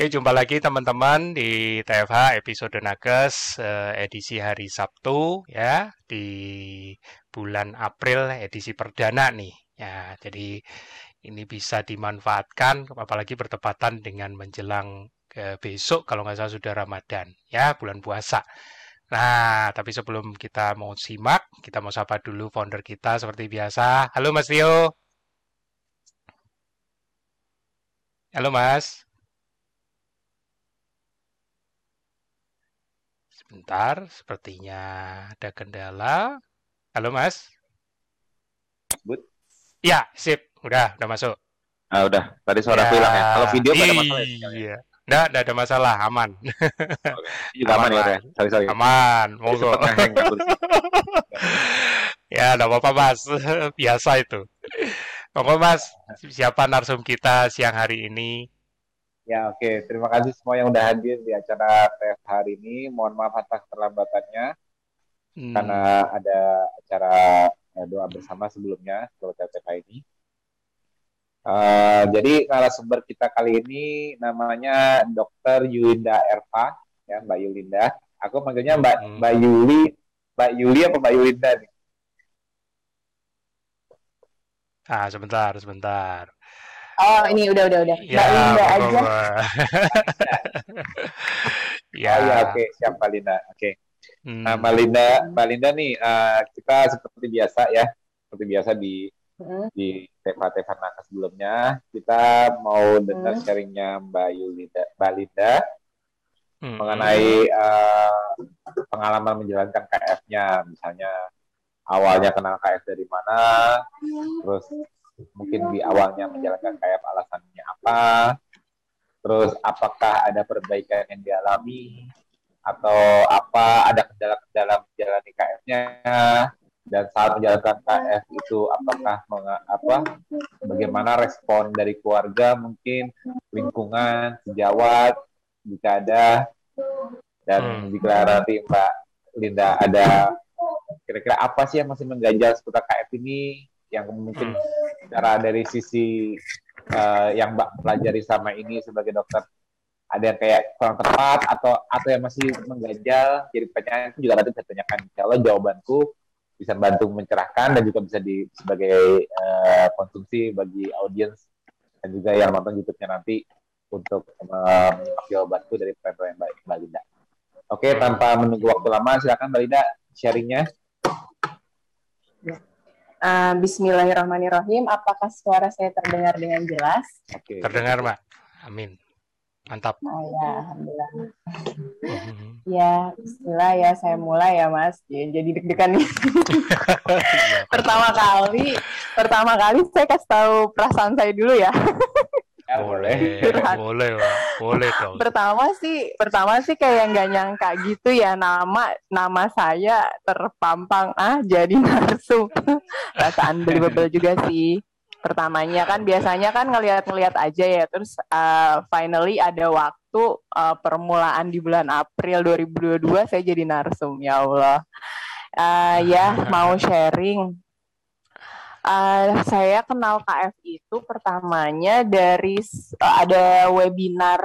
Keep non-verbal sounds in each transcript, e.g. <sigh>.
Oke, jumpa lagi teman-teman di TFH episode Nakes eh, edisi hari Sabtu ya di bulan April edisi perdana nih. Ya, jadi ini bisa dimanfaatkan apalagi bertepatan dengan menjelang ke besok kalau nggak salah sudah Ramadan ya, bulan puasa. Nah, tapi sebelum kita mau simak, kita mau sapa dulu founder kita seperti biasa. Halo Mas Rio. Halo Mas. Sebentar, sepertinya ada kendala. Halo Mas. Sebut. Ya, sip. Udah, udah masuk. Ah, udah. Tadi suara Ya, hilang ya. Kalau video nggak ada masalah ya? iya. Nggak, nggak ada masalah, aman. Oke. Juga aman, Aman, ya, ya. Sorry, sorry. Aman, monggo. bersih. <laughs> Ya, nggak apa-apa Mas. <laughs> Biasa itu. Monggo Mas, siapa narsum kita siang hari ini? Ya, oke. Terima kasih semua yang udah hadir di acara TF hari ini. Mohon maaf atas keterlambatannya Hmm, karena ada acara eh, doa bersama sebelumnya sebelum TFH ini. Eh, jadi narasumber kita kali ini namanya Dr. Yulinda Erva, ya Mbak Yulinda. Aku manggilnya Mbak Hmm. Mbak Yuli, Mbak Yuli apa Mbak Yulinda nih? Ah, sebentar, sebentar. Oh, ini udah udah udah. Ya, Mbak Linda aja. <laughs> Ya. Oh ya, oke, siap Mbak Linda. Oke. Hmm, Nah, Mbak Linda, Mbak Linda nih, eh, kita seperti biasa ya, seperti biasa di Mm, di tema-tema nakes sebelumnya, kita mau dengar Hmm. sharingnya Mbak Yulinda, Mbak Linda hmm, mengenai eh, pengalaman menjalankan KF-nya, misalnya awalnya kenal KF dari mana, terus mungkin di awalnya menjalankan KF alasannya apa, terus apakah ada perbaikan yang dialami, atau apa ada kendala-kendala menjalani KF-nya, dan saat menjalankan KF itu apakah apa bagaimana respon dari keluarga mungkin lingkungan sejawat jika ada dan Hmm. jika nanti Mbak Linda ada kira-kira apa sih yang masih mengganjal seputar KF ini yang mungkin cara dari sisi eh, yang Mbak pelajari sama ini sebagai dokter ada yang kayak kurang tepat atau atau yang masih mengganjal jadi pertanyaan itu juga nanti saya tanyakan Allah jawabanku bisa bantu mencerahkan dan juga bisa di sebagai eh, konsumsi bagi audiens dan juga yang nonton YouTube-nya nanti untuk eh, menyimak jawabanku dari pertanyaan Mbak, Mbak Linda. Oke, tanpa menunggu waktu lama, silakan Mbak Linda sharingnya. Eh, Bismillahirrahmanirrahim. Apakah suara saya terdengar dengan jelas? Oke. Terdengar, Mbak. Amin. Mantap. Oh ya, alhamdulillah. Hmm. Ya, Bismillah ya. Saya mulai ya, Mas. Ya, jadi deg-degan nih. <laughs> Iya, pertama kali, pertama kali saya kasih tahu perasaan saya dulu ya. Ya, boleh, boleh, Mbak. Boleh <laughs> dong. Pertama sih, pertama sih kayak nggak nyangka gitu ya nama nama saya terpampang ah jadi <laughs> narsum. Perasaan <laughs> believable juga sih. Pertamanya kan biasanya kan ngelihat-ngelihat aja ya, terus uh, finally ada waktu uh, permulaan di bulan April 2022 saya jadi narsum ya Allah. Uh, ya mau sharing. Uh, saya kenal KF itu pertamanya dari s- ada webinar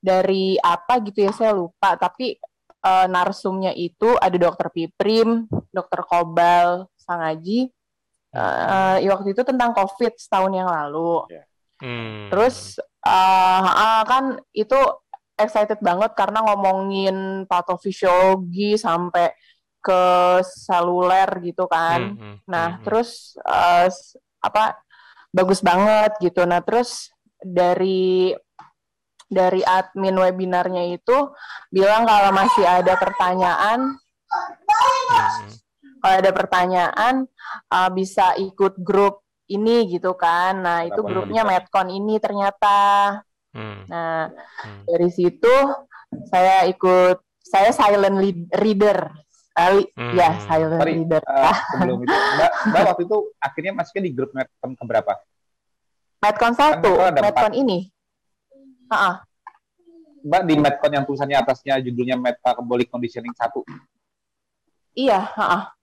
dari apa gitu ya saya lupa tapi eh, narsumnya itu ada dokter Piprim, dokter Kobal, Sangaji. Eh, eh, waktu itu tentang COVID setahun yang lalu. Hmm. Terus eh, ah, kan itu excited banget karena ngomongin patofisiologi sampai ke seluler gitu kan. Hmm, hmm, Nah, hmm, terus s- apa bagus banget gitu. Nah, terus dari dari admin webinarnya itu bilang kalau masih ada pertanyaan, hmm, kalau ada pertanyaan eh, bisa ikut grup ini gitu kan. Nah, itu Kenapa grupnya bisa? Medcon ini ternyata. hmm, Nah, hmm. dari situ saya ikut saya silent reader. Eh, li- Hmm. Ya, silent Sorry, reader. eh, sebelum itu, Mbak, Mbak waktu itu akhirnya masuknya di grup Medcom keberapa? Medcon satu, Kan Medcon empat. ini. Ah, Mbak di Medcon yang tulisannya atasnya judulnya Metabolic Conditioning 1. iya, ah,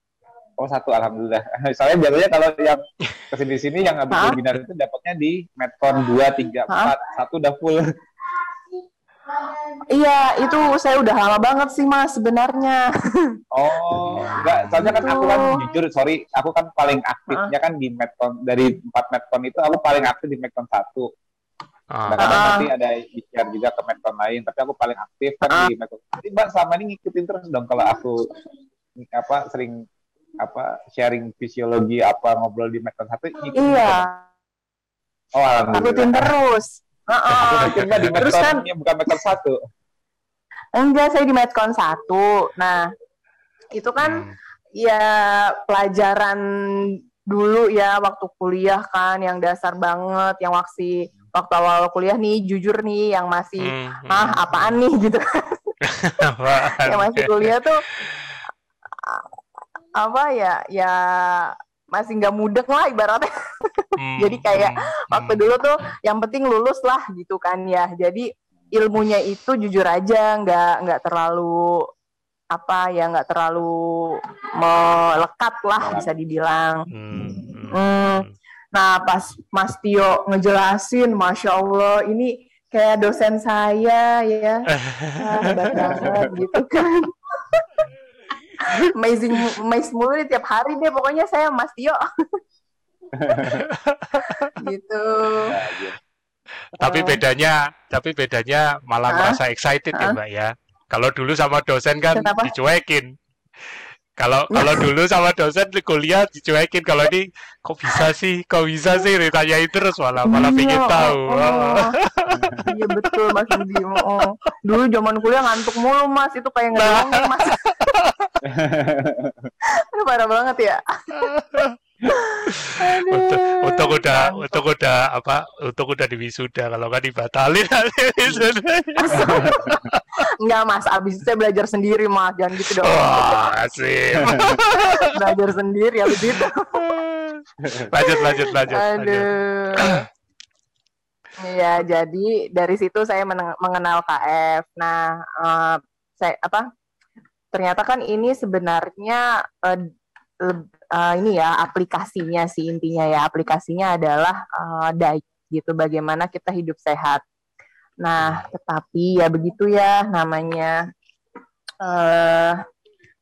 Oh satu, alhamdulillah. <laughs> Soalnya biasanya kalau yang ke sini sini yang habis webinar itu dapatnya di Medcon 2, 3, 4, Hah? satu udah full. Iya, itu saya udah lama banget sih mas sebenarnya. Oh, enggak. Soalnya kan aku kan Gitu. jujur, sorry, aku kan paling aktifnya kan di Medcon dari empat Medcon itu aku paling aktif di Medcon satu. Ah. Kadang-kadang Ah. nanti ada share juga ke Medcon lain, tapi aku paling aktif kan Ah. di Medcon. Jadi Mbak selama ini ngikutin terus dong kalau aku apa sering apa sharing fisiologi apa ngobrol di Medcon satu ngikutin terus. Iya, Oh, alhamdulillah. ikutin terus. Mbak di Terus kan- bukan Medcon satu. Enggak, saya di Medcon satu. Nah, itu kan Hmm. ya pelajaran dulu ya waktu kuliah kan yang dasar banget, yang waktu waktu awal kuliah nih jujur nih yang masih Hmm, hmm. ah apaan nih <laughs> gitu kan. Apaan? yang masih kuliah tuh apa ya ya masih nggak mudeng lah ibaratnya. Hmm, <laughs> Jadi kayak hmm, Waktu hmm. dulu tuh yang penting lulus lah gitu kan ya. Jadi ilmunya itu jujur aja nggak nggak terlalu apa ya nggak terlalu melekat lah bisa dibilang. Hmm, hmm, Hmm. hmm. Nah pas Mas Tio ngejelasin, masya Allah ini kayak dosen saya ya, <laughs> ah, hebat banget gitu kan. <laughs> Amazing, amazing mulu nih tiap hari deh pokoknya saya Mas Tio. <laughs> gitu. Nah. Tapi Oh. bedanya, tapi bedanya malah Hah? merasa excited ya Hah? Mbak ya. Kalau dulu sama dosen kan Kenapa? dicuekin. Kalau kalau <laughs> dulu sama dosen di kuliah dicuekin. Kalau ini kok bisa sih, kok bisa sih ditanyain terus malah malah Iya, pengen tahu. oh, oh. Iya betul Mas Budi. Oh. Dulu zaman kuliah ngantuk mulu Mas, itu kayak ngedongeng Mas. <laughs> <laughs> Aduh, parah banget ya. <laughs> Untuk, untuk udah untuk udah apa? Untuk udah di wisuda kalau kan dibatalin. Enggak <laughs> Mas, abis itu saya belajar sendiri Mas, jangan gitu dong. Wah, asik. belajar sendiri abis itu. lanjut lanjut lanjut. lanjut. Aduh. Iya, jadi dari situ saya mengenal KF. Nah, eh, saya apa? Ternyata kan ini sebenarnya leb- eh, ini ya aplikasinya sih intinya ya aplikasinya adalah eh, diet gitu bagaimana kita hidup sehat. Nah, tetapi ya begitu ya namanya eh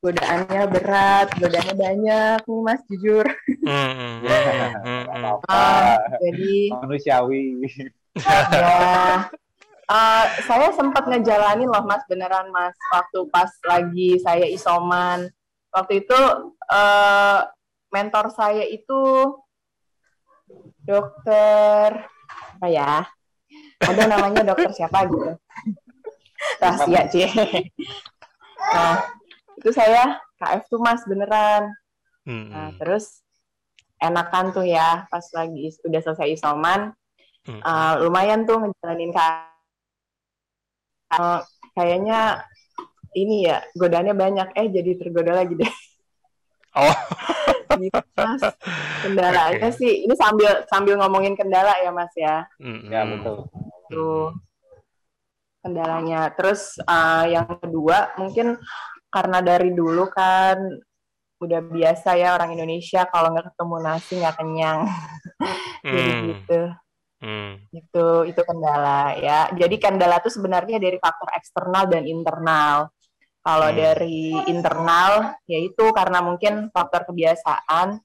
godaannya berat, godaannya banyak nih Mas jujur. Hmm, hmm, hmm, hmm, hmm, hmm. <laughs> Apa? Ah, jadi Manusiawi. <laughs> ya eh, saya sempat ngejalanin loh mas beneran mas waktu pas lagi saya isoman. Waktu itu eh, mentor saya itu dokter apa ya ada namanya dokter siapa gitu. Rahasia cie. Nah itu saya KF tuh mas beneran. Hmm, Nah, terus enakan tuh ya pas lagi udah selesai isoman. Hmm. uh, lumayan tuh ngejalanin ka- uh, kayaknya ini ya godaannya banyak. Eh jadi tergoda lagi deh. Oh, <laughs> gitu mas. Kendalanya Oke. sih. Ini sambil sambil ngomongin kendala ya mas ya. Hmm, Ya hmm. betul. tuh kendalanya. Terus uh, yang kedua mungkin karena dari dulu kan udah biasa ya orang Indonesia kalau nggak ketemu nasi nggak kenyang. <laughs> Jadi Hmm, gitu hmm. itu itu kendala ya jadi kendala itu sebenarnya dari faktor eksternal dan internal kalau Hmm. dari internal yaitu karena mungkin faktor kebiasaan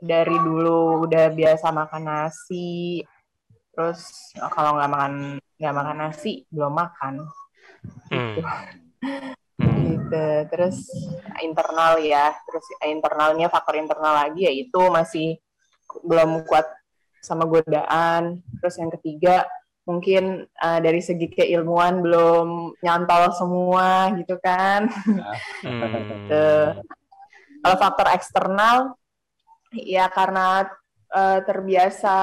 dari dulu udah biasa makan nasi terus kalau nggak makan nggak makan nasi belum makan Hmm. gitu <laughs> Hmm. gitu terus internal ya terus internalnya faktor internal lagi yaitu masih belum kuat sama godaan terus yang ketiga mungkin eh, dari segi keilmuan belum nyantol semua gitu kan <laughs> Hmm. Gitu. kalau faktor eksternal ya karena eh, terbiasa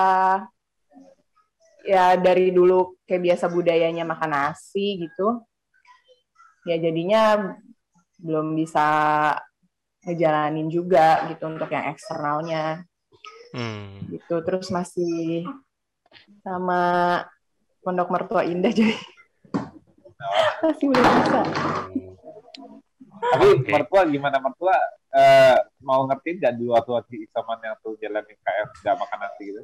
ya dari dulu kayak biasa budayanya makan nasi gitu ya jadinya belum bisa ngejalanin juga gitu untuk yang eksternalnya Hmm. gitu terus masih sama pondok mertua indah jadi <laughs> masih belum bisa Tapi Oke. mertua gimana mertua eh, mau ngertiin gak dulu waktu waktu isoman yang tuh jalan KF gak makan nasi gitu?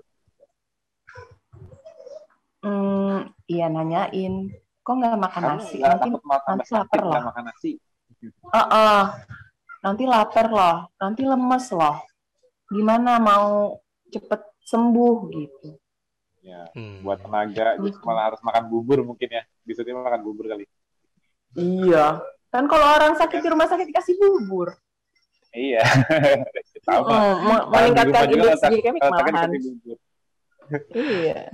Hmm, iya nanyain kok nggak makan Kamu nasi nanti nanti lapar loh makan nasi? Ah, ah. nanti lapar loh nanti lemes loh gimana mau cepet sembuh gitu Ya, Hmm. buat tenaga, terus malah harus makan bubur mungkin ya. Disuruhnya makan bubur kali. iya kan kalau orang sakit di rumah sakit dikasih bubur Iya. <laughs> Mm, Malah di meningkatkan indeks kalau glikemik malahan bubur. Iya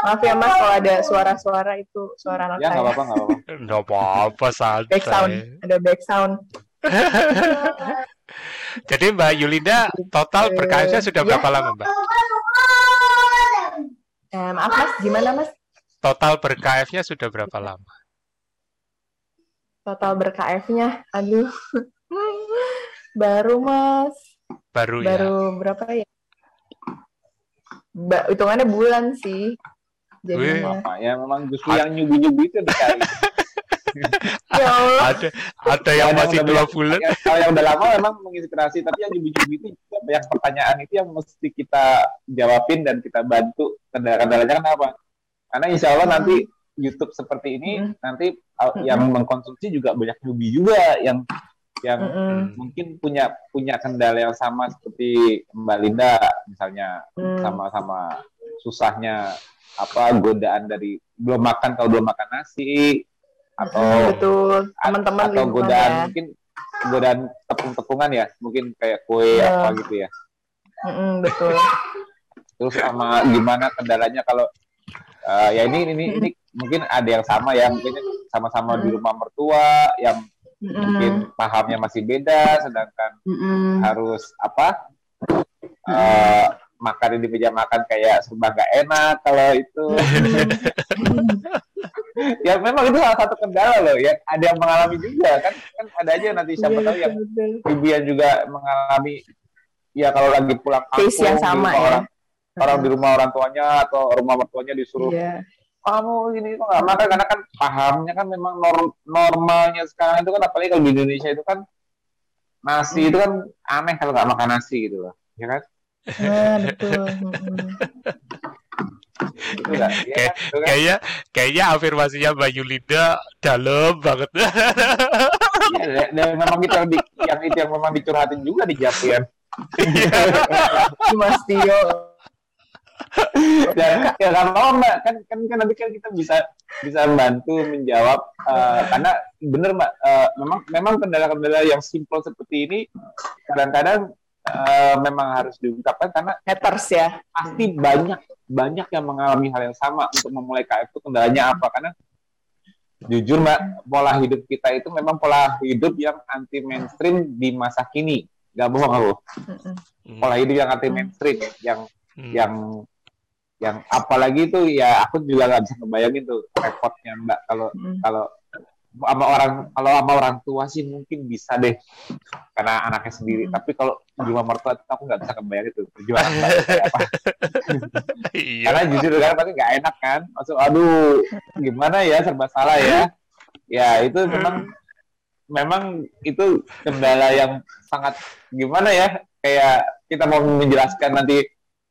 maaf ya mas kalau ada suara-suara itu suara anak Ya nggak saya apa-apa, nggak apa-apa. <laughs> Nggak apa-apa, back sound santai. ada back sound <laughs> Jadi Mbak Yulinda total Eh, berKFC sudah ya. berapa lama Mbak? Eh, maaf mas gimana mas Total ber-KF-nya sudah berapa lama? total ber-KF-nya aduh baru mas Baru, ya? baru berapa ya ba hitungannya bulan sih jadinya Apa ya memang justru yang nyubi-nyubi itu dicari. <laughs> ya Allah Ada ada yang masih dua bulan. ya, kalau yang udah lama memang menginspirasi, tapi yang nyubi-nyubi itu juga banyak pertanyaan itu yang mesti kita jawabin dan kita bantu kendala-kendalanya kenapa? Karena insya Allah Hmm. nanti YouTube seperti ini Hmm. nanti uh, Hmm. yang mengkonsumsi juga banyak newbie juga yang yang Mm-mm. mungkin punya punya kendala yang sama seperti Mbak Linda misalnya Hmm. sama-sama susahnya apa godaan dari belum makan kalau belum makan nasi Mm, atau betul teman-teman atau godaan ya. mungkin godaan tepung-tepungan ya mungkin kayak kue Iya. apa gitu ya Mm-mm, betul <laughs> terus sama gimana kendalanya kalau eh, ya ini ini ini mungkin ada yang sama ya mungkin sama-sama di rumah mertua yang mungkin Mm-mm. pahamnya masih beda sedangkan Mm-mm. harus apa eh, makan di meja makan kayak serba nggak enak kalau itu <laughs> ya memang itu salah satu kendala loh ya ada yang mengalami juga kan kan ada aja nanti siapa Iya, tahu yang ibu yang juga mengalami ya kalau lagi pulang Case yang di sama rumah ya. orang orang di rumah orang tuanya atau rumah mertuanya disuruh Iya. Kamu ini kok nggak makan karena kan pahamnya kan memang norm- normalnya sekarang itu kan apalagi kalau di Indonesia itu kan nasi itu kan aneh kalau nggak makan nasi gitu loh ya kan Nah, betul. <laughs> Itu nggak ya, kan? Kan? Kayaknya kayaknya afirmasinya Mbak Yulinda dalam banget. Iya, <laughs> dan- memang itu yang, di- yang itu yang memang dicurhatin juga di Japian <laughs> Si Mas Tio. Dan <laughs> ya nggak apa mbak kan kan kan nanti kan kita bisa bisa membantu menjawab eh, karena bener mbak eh, memang memang kendala-kendala yang simpel seperti ini kadang-kadang eh, memang harus diungkapkan karena Haters ya. pasti banyak banyak yang mengalami hal yang sama untuk memulai KF itu kendalanya apa? Karena jujur mbak pola hidup kita itu memang pola hidup yang anti mainstream di masa kini. Nggak bohong aku. Pola hidup yang anti mainstream yang Hmm. yang yang apalagi itu ya aku juga nggak bisa ngebayangin tuh repotnya mbak. Kalau Mm. kalau sama orang kalau sama orang tua sih mungkin bisa deh. Karena anaknya sendiri. Hmm. tapi kalau di rumah mertua itu aku nggak bisa kebayang itu perjuangan mbak. <laughs> Apa? Iya. karena jujur kan pasti nggak enak kan? Maksud aduh gimana ya? Serba salah ya? Ya itu memang memang itu kendala yang sangat gimana ya? Kayak kita mau menjelaskan nanti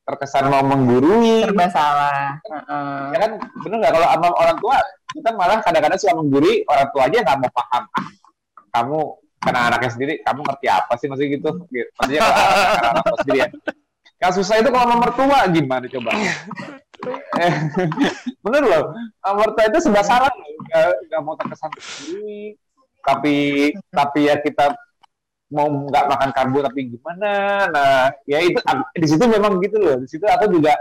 terkesan mau menggurui. Serba salah. Heeh. ya kan bener nggak? Kalau sama orang tua kita malah kadang-kadang suka menggurui orang tua aja nggak mau paham. Ah, kamu karena anaknya sendiri kamu ngerti apa sih maksudnya gitu? Gitu. maksudnya kalau anak- anak tua sendiri ya. Yang susah itu kalau mertua gimana coba? <laughs> Bener loh. Mertua itu sebelah salah nggak mau terkesan menggurui. Tapi tapi ya kita mau nggak makan karbo tapi gimana? Nah ya itu di situ memang gitu loh. Di situ aku juga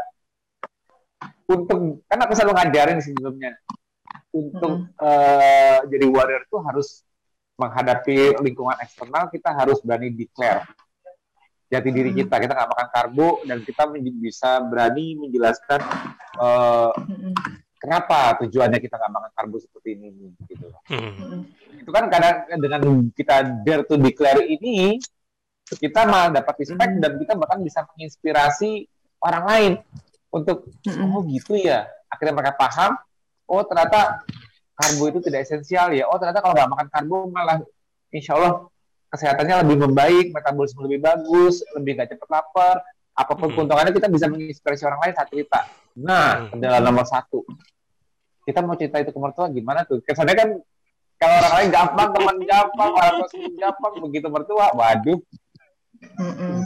untuk kan aku selalu ngajarin sebelumnya. Untuk eh, jadi warrior itu harus menghadapi lingkungan eksternal kita harus berani declare jati diri Hmm. kita. Kita nggak makan karbo dan kita bisa berani menjelaskan eh, Mm-mm. Kenapa tujuannya kita nggak makan karbo seperti ini gitu Hmm. Itu kan kadang dengan kita dare to declare ini kita malah dapat respect Hmm. dan kita bahkan bisa menginspirasi orang lain untuk Mm-mm. oh gitu ya akhirnya mereka paham oh ternyata karbo itu tidak esensial ya oh ternyata kalau nggak makan karbo malah insya Allah kesehatannya lebih membaik metabolisme lebih bagus lebih nggak cepat lapar apa pun Hmm. keuntungannya kita bisa menginspirasi orang lain saat cerita. Nah, Hmm. adalah nomor satu. Kita mau cerita itu ke mertua gimana tuh? Kesannya kan kalau orang lain gampang, teman gampang, orang tua sendiri gampang, begitu mertua, waduh.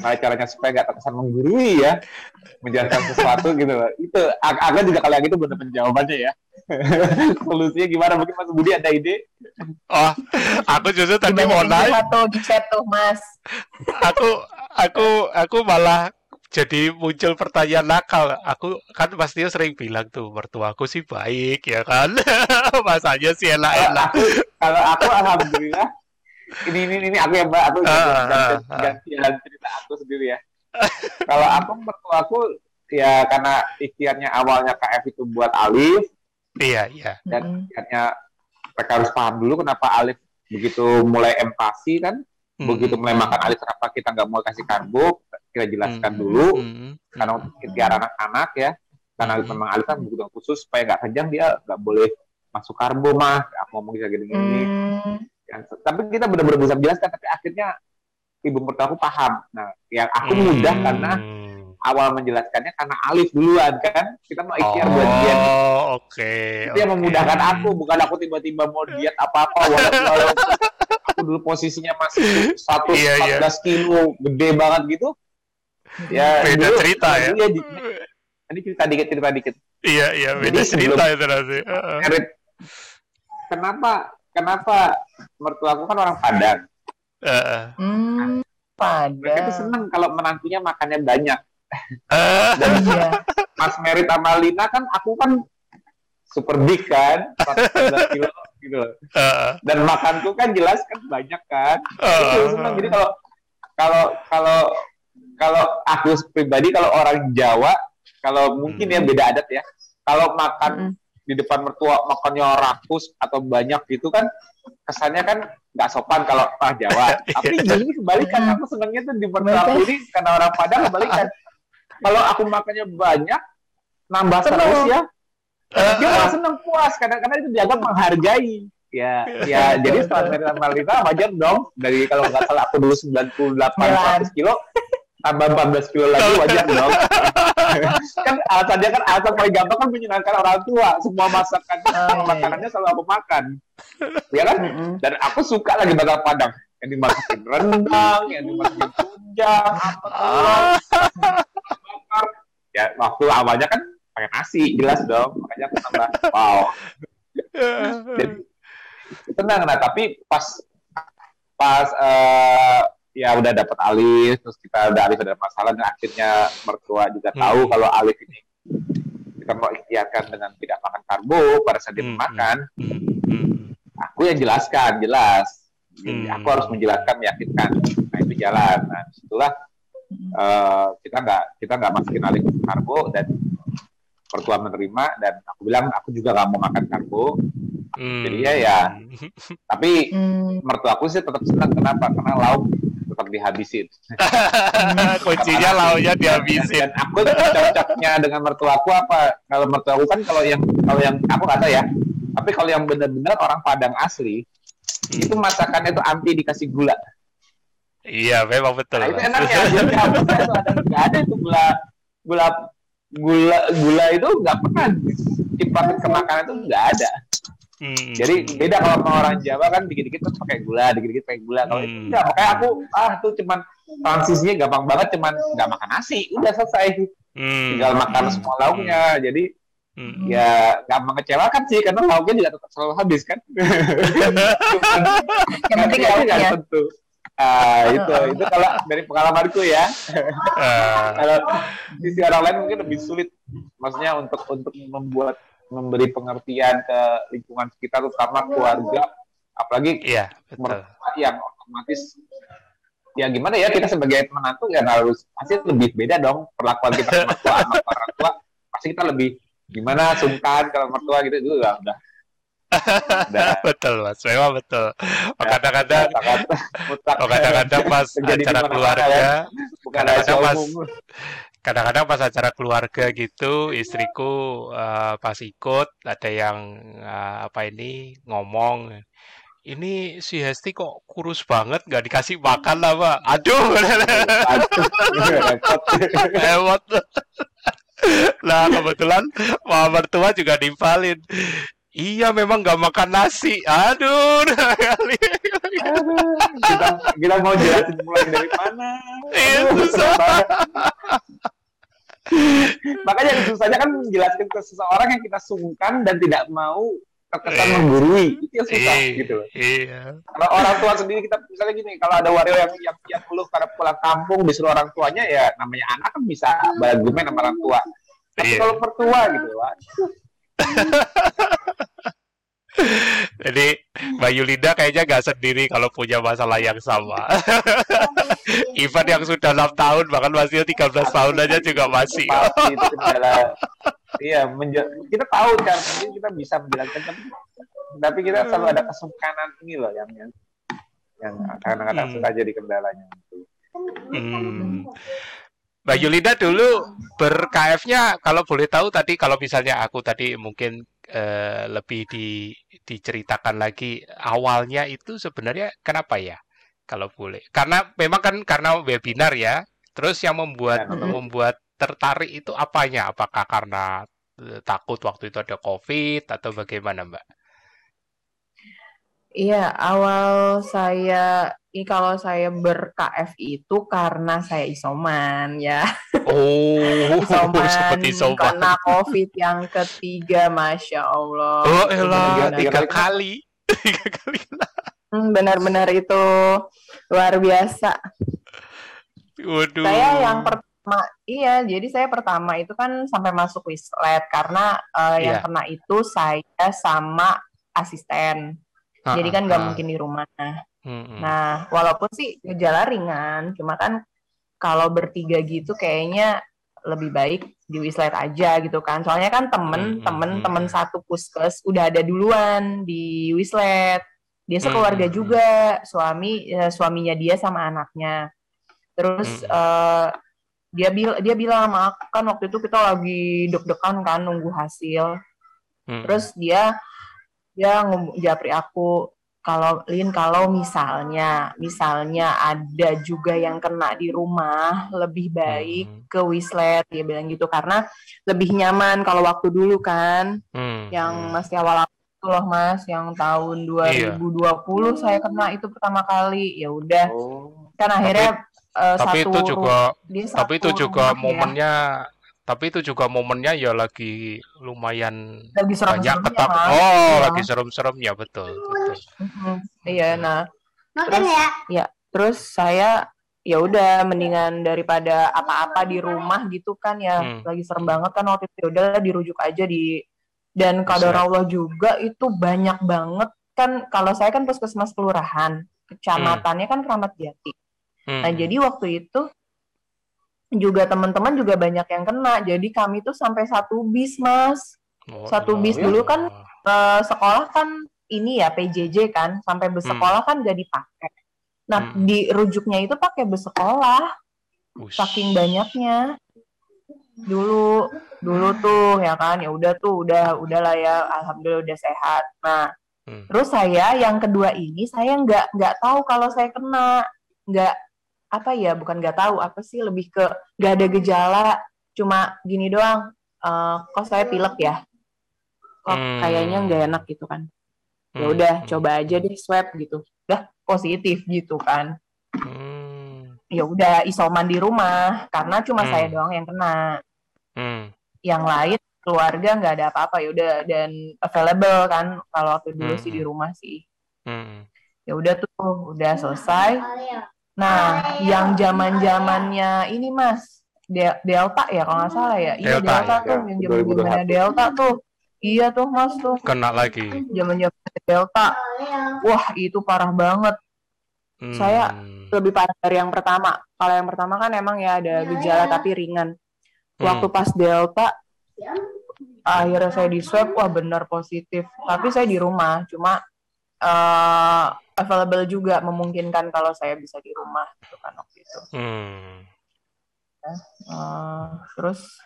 Nah, caranya supaya nggak terkesan menggurui ya, menjelaskan sesuatu gitu loh. Itu, ag- agak juga kalau yang itu benar jawabannya ya. <laughs> Solusinya gimana? Mungkin Mas Budi ada ide? Oh, aku justru tadi mau nanya, satu di chat tuh mas. aku aku aku malah jadi muncul pertanyaan nakal. Aku kan pasti sering bilang tuh mertuaku sih baik ya kan. <laughs> Masanya sih Kalau enak-enak. aku, kalau aku alhamdulillah, ini ini ini aku yang aku Ah, ganti, ah, ah. ganti jalan cerita aku sendiri ya. kalau aku mertua aku ya karena ikhtiarnya awalnya KF itu buat Alif Iya, iya. dan ikhtiarnya mereka harus paham dulu kenapa Alif begitu mulai empati kan begitu mulai makan Alif kenapa kita nggak mau kasih karbo kita jelaskan dulu karena untuk ikhtiar anak-anak ya karena Hmm. memang Alif kan kebutuhan khusus supaya nggak kejang dia nggak boleh masuk karbo mah aku ngomong bisa gini-gini Mm. Yang- tapi kita benar-benar bisa menjelaskan tapi akhirnya ibu mertua aku paham nah yang aku mudah Hmm. karena awal menjelaskannya karena Alif duluan kan kita mau ikhtiar buat dia Oh, oke. itu yang oke. memudahkan aku bukan aku tiba-tiba mau diet apa-apa walaupun walaupun aku dulu posisinya masih satu Iya, iya. kilo gede banget gitu ya Beda dulu- cerita ya. iya, di- ini cerita dikit cerita dikit Iya, iya, beda Jadi cerita itu nanti. Heeh. Erit, kenapa kenapa mertua aku kan orang Padang Heeh. Hmm, mereka itu pada. seneng kalau menantunya makannya banyak Eh, dan Iya. Mas Merit sama Lina kan aku kan super big kan 111 kilo gitu loh. heeh, dan makanku kan jelas kan banyak kan heeh. Itu seneng. jadi kalau kalau kalau kalau aku pribadi kalau orang Jawa kalau mungkin ya Hmm. beda adat ya kalau makan Mm-mm. di depan mertua makannya rakus atau banyak gitu kan kesannya kan nggak sopan kalau ah Jawa <laughs> tapi justru kebalikan Hmm. aku senangnya tuh di mertua aku ini karena orang Padang kebalikan <laughs> kalau aku makannya banyak nambah terus ya dia malah <laughs> seneng puas karena karena itu dianggap menghargai. Ya ya jadi setelah dari Marlina wajar dong. Dari kalau nggak salah aku dulu 98 100 kilo tambah 14 kilo lagi wajar dong. <laughs> Kan alasannya kan alasan paling gampang kan menyenangkan orang tua. Semua masakan Oh, iya, iya. makanannya selalu aku makan. Ya kan? Dan aku suka lagi bakal padang. Yang dimasakin rendang yang dimasakin tunjang apa bakar ya waktu awalnya kan pakai nasi jelas dong makanya aku tambah wow jadi tenang nah tapi pas pas eh, ya udah dapat Alif terus kita udah Alif ada masalah dan akhirnya mertua juga tahu Hmm. kalau Alif ini kita mau ikhtiarkan dengan tidak makan karbo pada saat dia Hmm, makan Hmm, hmm. aku yang jelaskan jelas Jadi Hmm. aku harus menjelaskan meyakinkan nah itu jalan nah setelah eh, kita nggak kita nggak masukin Alif ke karbo dan mertua menerima dan aku bilang aku juga nggak mau makan karbo Hmm. Jadi ya, ya. <laughs> tapi Hmm. mertua aku sih tetap senang kenapa karena lauk tetap dihabisin <laughs> Kuncinya lauknya dihabisin. dan aku cocoknya dengan mertua aku apa kalau mertua aku kan kalau yang kalau yang aku tahu ya tapi kalau yang benar-benar orang Padang asli itu masakannya itu anti dikasih gula Iya, memang betul. nah itu enak ya jadi ada nggak ada itu gula gula gula gula itu nggak pernah dicipratin ke makanan itu nggak ada Hmm. Jadi beda kalau sama orang Jawa kan dikit-dikit kan pakai gula, dikit-dikit pakai gula. Kalau itu Hmm. enggak, makanya aku ah tuh cuman transisinya gampang banget cuman nggak makan nasi, udah selesai. Hmm. Tinggal makan semua lauknya. Jadi Hmm. ya nggak mengecewakan sih karena lauknya juga tetap selalu habis kan. Cuman <laughs> Yang penting nggak lauknya. tentu. Ah, itu itu kalau dari pengalamanku ya. Eh, Kalau sisi orang lain mungkin lebih sulit. Maksudnya untuk untuk membuat memberi pengertian ke lingkungan sekitar terutama keluarga. Apalagi Iya, betul. yang otomatis ya gimana ya kita sebagai menantu ya harus pasti lebih beda dong perlakuan kita mertua sama orang tua. Pasti kita lebih gimana sungkan kalau mertua gitu itu udah udah <laughs> betul, Mas. Memang betul. Oh, kadang-kadang oh, kadang-kadang pas acara keluarga, ya. bukan kadang-kadang pas- kadang-kadang pas acara keluarga gitu, istriku eh, pas ikut ada yang eh, apa ini ngomong ini si Hesti kok kurus banget nggak dikasih makan lah pak. Aduh <laughs> lewat. Nah kebetulan mama mertua juga nimpalin iya memang nggak makan nasi aduh <laughs> kali kita kita mau jelasin mulai dari mana iya susah makanya susahnya kan menjelaskan ke seseorang yang kita sungkan dan tidak mau terkesan Iya. menggurui itu yang susah Iya, gitu loh. iya Kalau orang tua sendiri kita misalnya gini, kalau ada wario yang yang, yang keluh karena pulang kampung disuruh orang tuanya ya namanya anak kan bisa berargumen sama orang tua. Tapi Iya. kalau pertua gitu, wah, <laughs> Jadi Mbak Yulinda kayaknya nggak sendiri kalau punya masalah yang sama. <laughs> Ivan yang sudah enam tahun bahkan masih 13 tahun aja juga masih. pasti itu kendala. <laughs> Iya, kita tahu sendiri kita bisa menjelaskan tapi, tapi kita selalu ada kesungkanan ini loh yang yang yang kadang-kadang Hmm. suka jadi kendalanya. Hmm. Mbak Yulinda dulu ber-KF-nya kalau boleh tahu tadi kalau misalnya aku tadi mungkin eh, lebih di, diceritakan lagi awalnya itu sebenarnya kenapa ya? Kalau boleh. Karena memang kan karena webinar ya. Terus yang membuat Ya, membuat tertarik itu apanya? Apakah karena eh, takut waktu itu ada COVID atau bagaimana, Mbak? Iya, awal saya ini kalau saya ber-KF itu karena saya isoman ya. Oh, <laughs> Isoman seperti sobat. kena COVID yang ketiga, Masya Allah. Oh, elah, tiga kali. Tiga kali. <laughs> Hmm, benar-benar itu luar biasa. Waduh. Saya yang pertama, iya, jadi saya pertama itu kan sampai masuk wislet karena eh, yang Iya. kena itu saya sama asisten. Jadi kan nggak mungkin di rumah. Hmm, Nah, walaupun sih gejala ringan, cuma kan kalau bertiga gitu kayaknya lebih baik di wislet aja gitu kan. Soalnya kan temen, Hmm, temen, hmm, temen satu puskes udah ada duluan di wislet. Dia sekeluarga Hmm, hmm, juga, suami, eh, suaminya dia sama anaknya. Terus Hmm, eh, dia bil dia bilang sama aku kan waktu itu kita lagi deg-degan kan nunggu hasil. hmm. Terus dia dia japri aku kalau Lin kalau misalnya misalnya ada juga yang kena di rumah lebih baik Hmm, ke Wislet dia bilang gitu karena lebih nyaman kalau waktu dulu kan hmm, yang hmm. masih awal itu loh Mas yang tahun Iya. 2020 saya kena itu pertama kali ya udah Oh. kan akhirnya eh, Tapi satu itu juga, dia tapi itu juga ya. Tapi itu juga momennya ya lagi lumayan lagi banyak serem-seremnya ketak. Mas Oh, Iya. lagi serem-seremnya betul, betul. Mhm. iya nah Terus- ya. terus saya ya udah mendingan daripada apa-apa di rumah gitu kan ya Hmm. lagi serem banget kan waktu itu ya udah dirujuk aja di dan kadar. Allah juga itu banyak banget kan kalau saya kan puskesmas kelurahan kecamatannya kan Keramat Jati Hmm, nah jadi waktu itu juga teman-teman juga banyak yang kena jadi kami tuh sampai satu bis mas Oh, satu iya. bis dulu kan eh, sekolah kan ini ya PJJ kan sampai bus Hmm. kan gak dipakai. Nah Hmm. di rujuknya itu pakai bus sekolah Ush. saking banyaknya dulu dulu tuh ya kan ya udah tuh udah udahlah ya alhamdulillah udah sehat. Nah Hmm. terus saya yang kedua ini saya nggak nggak tahu kalau saya kena nggak apa ya bukan nggak tahu apa sih lebih ke nggak ada gejala cuma gini doang eh, kok saya pilek ya? Kok Hmm. kayaknya nggak enak gitu kan? Ya Hmm, udah hmm, coba aja deh swab gitu. Dah positif gitu kan. Hmm, ya udah isoman di rumah karena cuma Hmm. saya doang yang kena. Hmm, yang lain keluarga nggak ada apa-apa ya udah dan available kan kalau waktu dulu Hmm, sih di hmm. rumah sih. Hmm. ya udah tuh udah selesai nah yang zaman zamannya ini mas De- delta ya kalau nggak salah ya iya Delta, delta ya. tuh Ya, yang zaman zamannya 2021. delta tuh iya tuh mas tuh Kena lagi. zaman zamannya delta wah itu parah banget Hmm. Saya lebih parah dari yang pertama. Kalau yang pertama kan emang ya ada gejala tapi ringan. Waktu Hmm. pas Delta, akhirnya saya di swab, wah benar positif. Tapi saya di rumah, cuma eh, available juga memungkinkan kalau saya bisa di rumah gitu kan waktu itu. Hmm. Eh, terus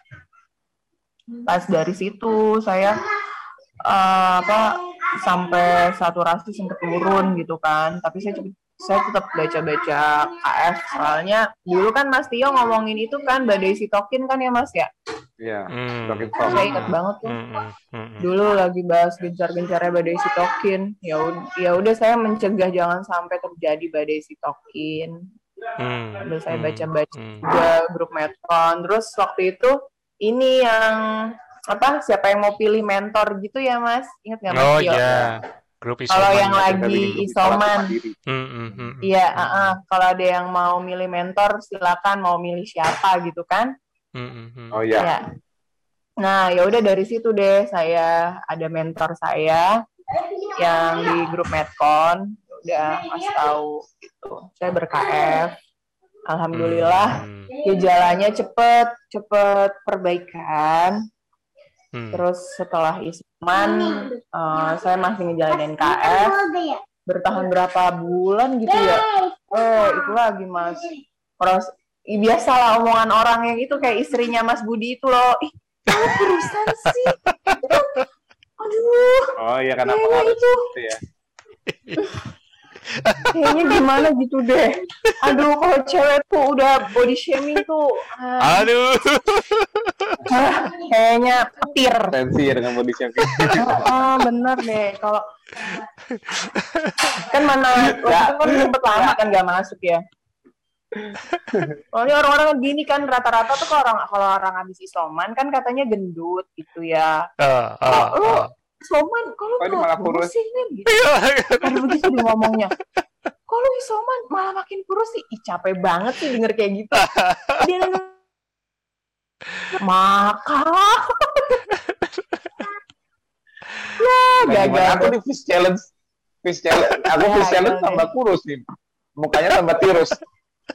pas dari situ saya eh, apa sampai saturasi sempat turun gitu kan tapi saya cepet saya tetap baca-baca KF soalnya dulu kan Mas Tio ngomongin itu kan badai sitokin kan ya Mas ya Iya. Hmm. Semakin saya ingat banget tuh Hmm, hmm, dulu lagi bahas gencar-gencarnya badai sitokin ya ya udah saya mencegah jangan sampai terjadi badai sitokin Hmm, udah saya hmm, baca-baca hmm. juga grup Medcon terus waktu itu ini yang apa siapa yang mau pilih mentor gitu ya Mas ingat nggak Mas Oh Tio? ya, grup Kalau isoman. yang Kita lagi isoman. Hmm, hmm, hmm, Iya, hmm, ah, ah. kalau ada yang mau milih mentor silakan mau milih siapa gitu kan? Hmm, hmm, hmm. Oh iya. Ya. Nah, ya udah dari situ deh saya ada mentor saya yang di grup Medcon udah kasih tahu gitu. Saya ber-KF. Alhamdulillah Hmm, gejalanya cepet cepet perbaikan. hmm. Terus setelah isoman eh, saya masih ngejalanin KF bertahan berapa bulan gitu ya. Eh, itu lagi Mas. Terus i- biasalah omongan orang yang itu kayak istrinya Mas Budi itu loh. Ih, kamu sih. Aduh, Oh iya karena pengaruh itu. gitu ya. kayaknya gimana gitu deh. Aduh, kalau cewek tuh udah body shaming tuh, ah, Aduh. ah, kayaknya petir. Tensi ya dengan body shaming. Oh, bener deh. Kalau kan mana waktu itu kan sempet lama kan gak masuk ya. Soalnya orang-orang gini kan rata-rata tuh kalau orang kalau orang habis isoman kan katanya gendut gitu ya. Ah, ah, Oh, lu ah. isoman kalau Oh, nggak malah kurus. sih Nen, gitu. Ada begitu dia ngomongnya. Kalau isoman malah makin kurus sih. Ih, capek banget sih denger kayak gitu. Dia nanya, maka <laughs> ya Nah, gagal aku di fish challenge. Fish challenge. Aku Ya, fish challenge tambah kurus nih. Mukanya tambah tirus.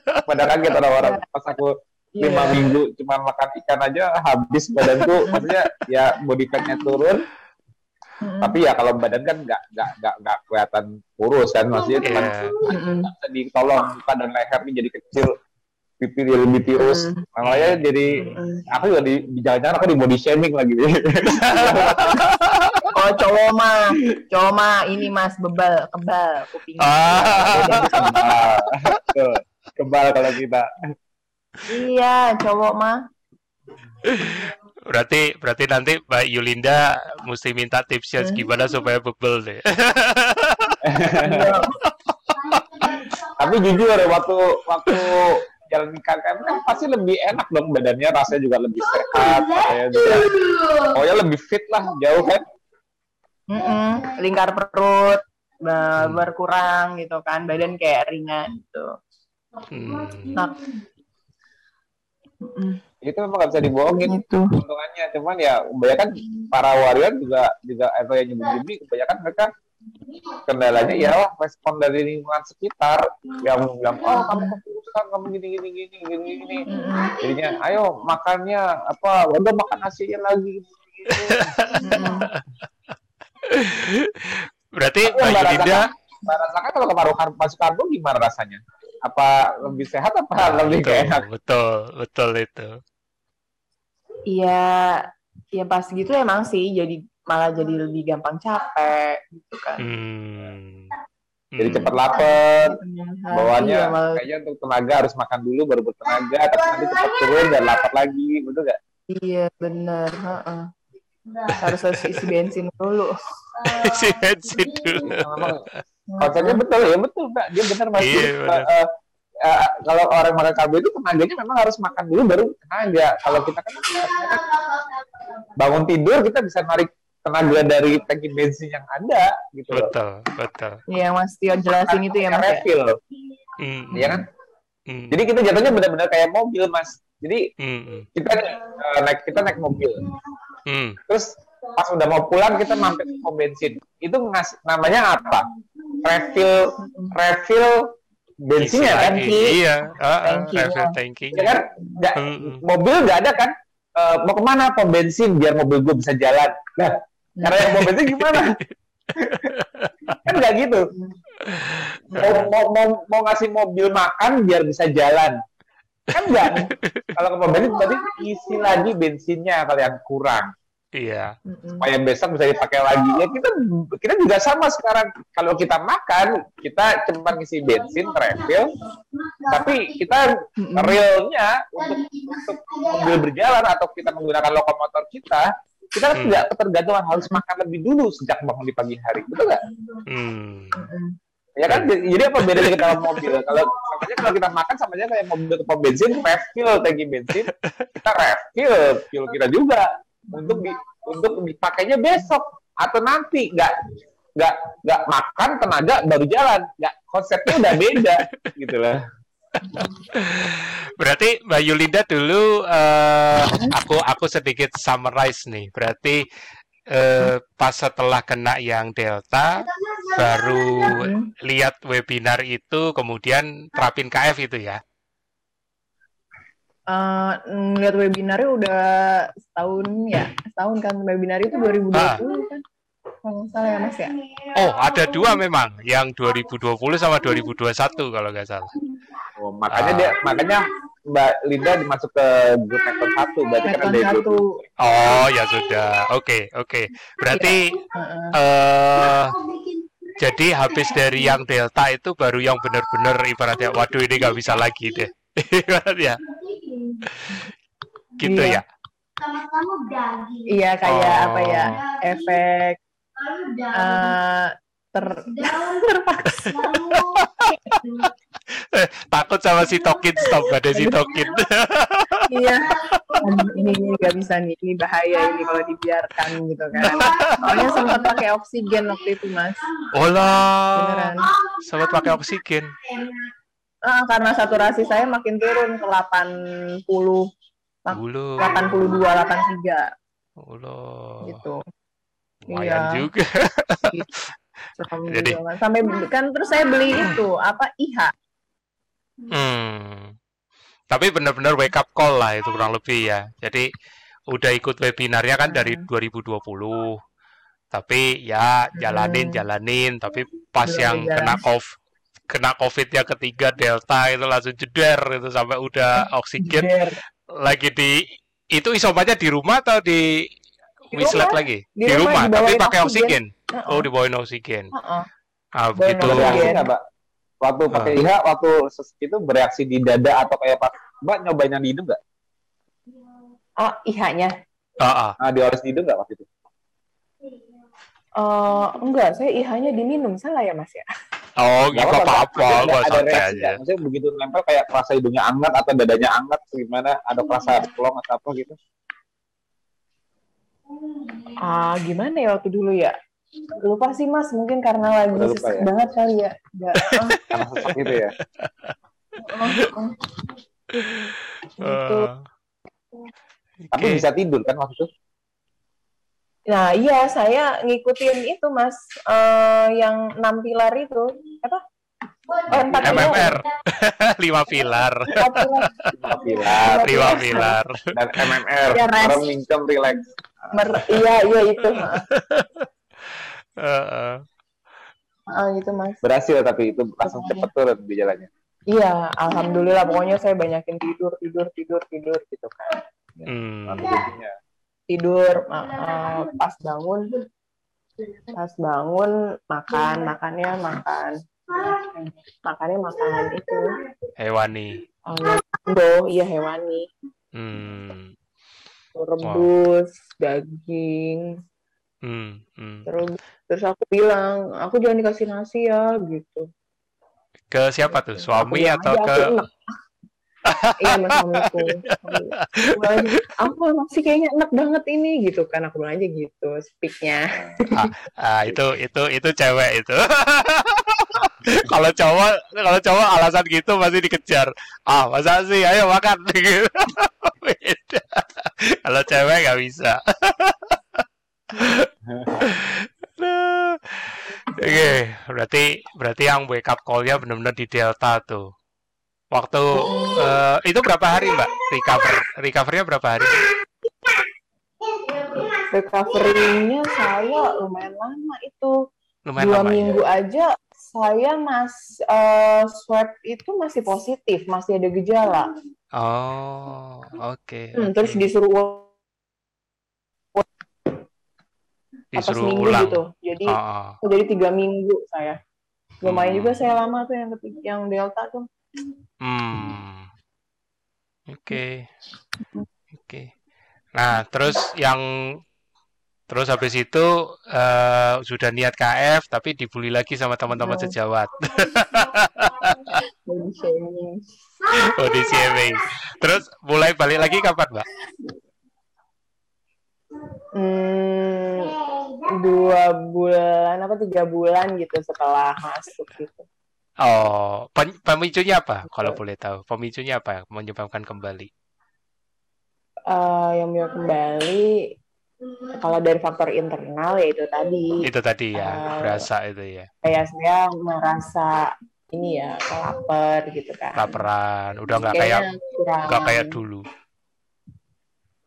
Pada kaget orang-orang pas aku Iya. lima minggu cuma makan ikan aja habis badanku maksudnya ya body fatnya turun tapi ya kalau badan kan nggak nggak nggak nggak kelihatan kurus kan maksudnya cuma Iya. Mm-mm. bisa ditolong muka dan leher nih jadi kecil pipi dia lebih tirus Mm. makanya jadi Mm-mm. aku juga di, di jalan-jalan aku di body shaming lagi <laughs> Oh cowok mah, cowok mah ini mas bebal, kebal kupingnya. Ah. Kebal kalau kita Iya, cowok mah. Berarti berarti nanti Mbak Yulinda mesti minta tipsnya Hmm. gimana supaya bebel deh. <laughs> Tapi jujur waktu waktu jalan KKM kan pasti lebih enak dong badannya rasanya juga lebih sehat saya juga pokoknya lebih fit lah jauh kan Mm-mm. Lingkar perut Hmm. berkurang gitu kan, badan kayak ringan gitu. Hmm. Nah, itu memang nggak bisa dibohongin gitu. keuntungannya cuman ya kebanyakan para warrior juga juga atau yang nyebut kebanyakan mereka kendalanya ya respon dari lingkungan sekitar yang bilang oh kamu keputusan kamu gini gini gini gini gini jadinya ayo makannya apa udah makan nasinya lagi gini. Berarti Tapi Mbak rasakan, Mbak rasakan kalau kemaru masuk karbo gimana rasanya apa lebih sehat apa lebih betul, enak betul, betul itu. Iya, ya pas gitu emang sih jadi malah jadi lebih gampang capek gitu kan. Hmm. jadi Hmm. cepat lapar Nah, bawaannya iya, malah- kayaknya untuk tenaga harus makan dulu baru bertenaga tapi nanti cepat turun dan lapar lagi betul gak? Iya bener, heeh. harus harus isi bensin dulu. Isi bensin dulu. Konsepnya betul ya betul mbak dia benar mas Iya, benar. eh, eh, kalau orang makan karbo itu tenaganya memang harus makan dulu baru tenaga kalau kita kan bangun tidur kita bisa narik tenaga dari tangki bensin yang ada gitu Betul, betul. Iya, Mas Tio jelasin itu ya Mas ya. refill Hmm. ya kan Hmm. jadi kita jatuhnya benar-benar kayak mobil mas jadi Hmm. kita eh, naik kita naik mobil Hmm. terus pas udah mau pulang kita mampir ke pom bensin itu ngas namanya apa refill refill bensinnya Isi kan? lagi. Tangki. Iya, ah, Tangki, refill ya. tankinya. ya kan? Nggak Hmm. mobil nggak ada kan? Eh, mau ke mana pom bensin biar mobil gue bisa jalan? Nah cara yang pom bensin gimana? <laughs> Kan nggak gitu. Mau, mau, mau, mau ngasih mobil makan biar bisa jalan. Kan enggak kalau ke pom bensin berarti isi lagi bensinnya kalau yang kurang Iya. Supaya besok bisa dipakai lagi. Ya kita kita juga sama sekarang. Kalau kita makan kita cuma ngisi bensin refill tapi kita realnya untuk untuk mobil berjalan atau kita menggunakan lokomotor kita kita Hmm. tidak ketergantungan. Harus makan lebih dulu sejak bangun di pagi hari. Betul nggak? Hmm. Ya kan? Jadi apa bedanya kita dalam mobil? Kalau sama aja kalau kita makan sama aja kayak mobil ke pom bensin refill tangki bensin. Kita refill fuel kita juga untuk di, untuk dipakainya besok atau nanti nggak nggak nggak makan tenaga baru jalan nggak konsepnya udah beda <laughs> gitu lah Berarti Mbak Yulinda dulu eh, aku aku sedikit summarize nih. Berarti eh, pas setelah kena yang Delta baru Mm. lihat webinar itu kemudian terapin KF itu ya. Eh, ngeliat webinarnya udah setahun ya, setahun kan webinar itu 2020 Ah. kan, kalau nggak salah ya mas ya. Oh, ada dua memang, yang 2020 sama 2021 kalau nggak salah. oh, makanya Ah. dia makanya Mbak Linda masuk ke grup Nekton satu berarti kan ada satu. grup Oh, ya sudah. Oke, oke. Berarti Heeh. eh jadi habis dari yang Delta itu baru yang benar-benar ibaratnya waduh ini nggak bisa lagi deh. <laughs> Ibaratnya gitu Iya. ya. Sama-sama daging. Iya kayak Oh. apa ya efek Lalu daun. eh, ter daun. <laughs> terpaksa. Lalu <laughs> Takut sama si Tokin stop ada si Tokin. <laughs> Iya. Ini ini nggak bisa nih, ini bahaya ini kalau dibiarkan gitu kan. Soalnya sempat pakai oksigen waktu itu mas, Olah. beneran. Sempat pakai oksigen. Ah, karena saturasi saya makin turun ke 80, Dulu. 82, 83 Olah. gitu. Lumayan Iya. juga. <laughs> Jadi- juga. Sampai kan terus saya beli itu apa IH. Hmm. Tapi benar-benar wake up call lah itu kurang lebih ya. Jadi udah ikut webinarnya kan dari Hmm. 2020. Tapi ya jalanin Hmm. jalanin. Tapi pas Belum yang kena COVID kena COVID yang ketiga Delta itu langsung jeder itu sampai udah <laughs> oksigen Jeder. lagi di itu isomannya di rumah atau di Di wislet lagi? Di Di, rumah, rumah, tapi pakai oksigen. oksigen. Heeh. Oh, dibawain oksigen. Heeh. Ah, begitu. oksigen. mbak waktu pakai IH waktu ses- itu bereaksi di dada atau kayak pas mbak nyobain yang di hidung nggak Oh, IH-nya. Ah, ah. nah dioles di hidung nggak waktu itu Eh, enggak, saya IH-nya diminum. Salah ya, Mas ya? <laughs> Oh, Nggak apa-apa, Ada, ada santai reaksi aja. Maksudnya begitu nempel kayak kerasa hidungnya anget atau dadanya anget gimana? Ada kerasa plong atau apa gitu? Ah, gimana ya waktu dulu ya? Lupa sih, Mas. Mungkin karena lagi Udah lupa sesek ya? banget kali ya. Nggak, <laughs> ah, Karena sesak gitu ya? ah, ah. <laughs> Gitu. Eh, Tapi oke. bisa tidur kan waktu itu? Nah, iya, saya ngikutin itu, Mas. Eh, yang enam pilar itu. Apa? Oh. MMR <laughs> lima pilar. Lima pilar lima pilar. dan MMR, Ya, orang relax. Mer- iya, iya itu. Eh. Ah, gitu, Mas. Berhasil tapi itu langsung cepet turun di jalannya. Iya, alhamdulillah. Pokoknya saya banyakin tidur, tidur, tidur, tidur gitu kan. Hmm. Tidur, ma- eh, pas bangun, pas bangun makan, makannya makan, makannya makan itu. Hewani. Oh, iya hewani. Hmm. Rebus, daging. Hmm. Hmm. Terus, terus aku bilang, aku jangan dikasih nasi ya, gitu. Ke siapa tuh? Aku Suami bilang atau aja, ke aku enak. Iya mas suamiku Aku bilang aja, aku emang sih kayaknya enak banget ini gitu kan aku bilang aja gitu speaknya ah itu itu itu cewek itu. <laughs> kalau cowok kalau cowok alasan gitu masih dikejar. Ah, masa sih? Ayo makan. <laughs> Kalau cewek nggak bisa. <laughs> Oke, berarti berarti yang wake up call-nya benar-benar di Delta tuh. Waktu eh, itu berapa hari, Mbak? Recover recovernya berapa hari? recovery-nya saya lumayan lama itu Lumayan dua lama ya. minggu aja saya mas eh, swab itu masih positif masih ada gejala Oh, oke. Hmm, oke. terus disuruh Disuruh seminggu ulang. gitu. Jadi Oh, oh. oh, jadi tiga minggu saya. Lumayan Hmm. juga saya lama tuh yang ketiga, yang delta tuh. Hmm. Oke. Oke. Nah, terus yang terus habis itu eh, sudah niat KF tapi dibully lagi sama teman-teman Hmm. sejawat. Body shaming. Oh, di CMA. Terus mulai balik lagi kapan, Mbak? Hmm, dua bulan apa tiga bulan gitu setelah masuk gitu. Oh, pemicunya apa? Kalau boleh tahu, pemicunya apa yang menyebabkan kembali? Eh, yang mau kembali kalau dari faktor internal ya itu tadi Itu tadi ya, Eh, berasa itu ya. kayak saya merasa ini ya lapar gitu kan. Laparan, udah nggak kayak nggak kayak dulu.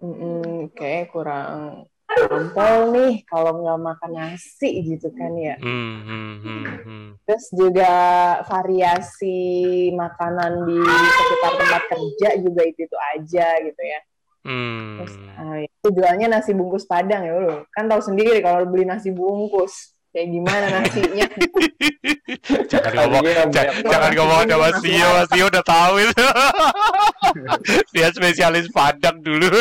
Mm-mm, kayak kurang ampol nih kalau nggak makan nasi gitu kan ya. Hmm, hmm, hmm, hmm. Terus juga variasi makanan di sekitar tempat kerja juga itu itu aja gitu ya. Terus Hmm. ah, itu jualnya nasi bungkus padang ya lo. Kan tahu sendiri kalau beli nasi bungkus kayak gimana nasinya. <laughs> Jangan ngomong, ja- banyak jangan Orang ngomong sama masih Sio, Mas Sio udah tahu itu. <laughs> Dia spesialis Padang dulu. <laughs>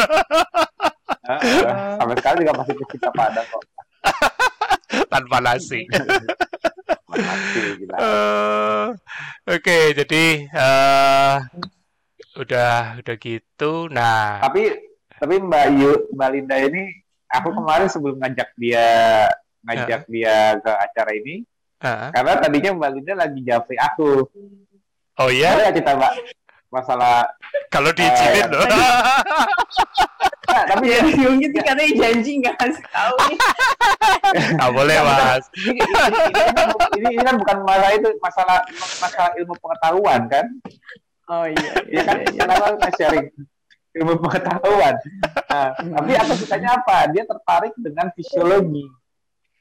Sampai sekarang juga masih pecinta Padang kok. <laughs> <laughs> Tanpa nasi. Gila. Eh, Oke, jadi eh udah udah gitu. Nah, Tapi tapi Mbak Yu, Mbak Linda ini aku kemarin sebelum ngajak dia ngajak dia ke acara ini eh, karena tadinya Mbak Linda lagi japri aku. oh iya, nggak cerita Mbak masalah kalau diizinin Eh, loh. <laughs> Nah, tapi Ya mungkin sih katanya janji nggak kasih tahu nih. <laughs> Nggak boleh, Mas. ini, ini, ini kan bukan masalah itu masalah masalah ilmu pengetahuan kan Oh iya. ya kan kenapa nggak sharing ilmu pengetahuan nah, tapi aku sukanya apa dia tertarik dengan fisiologi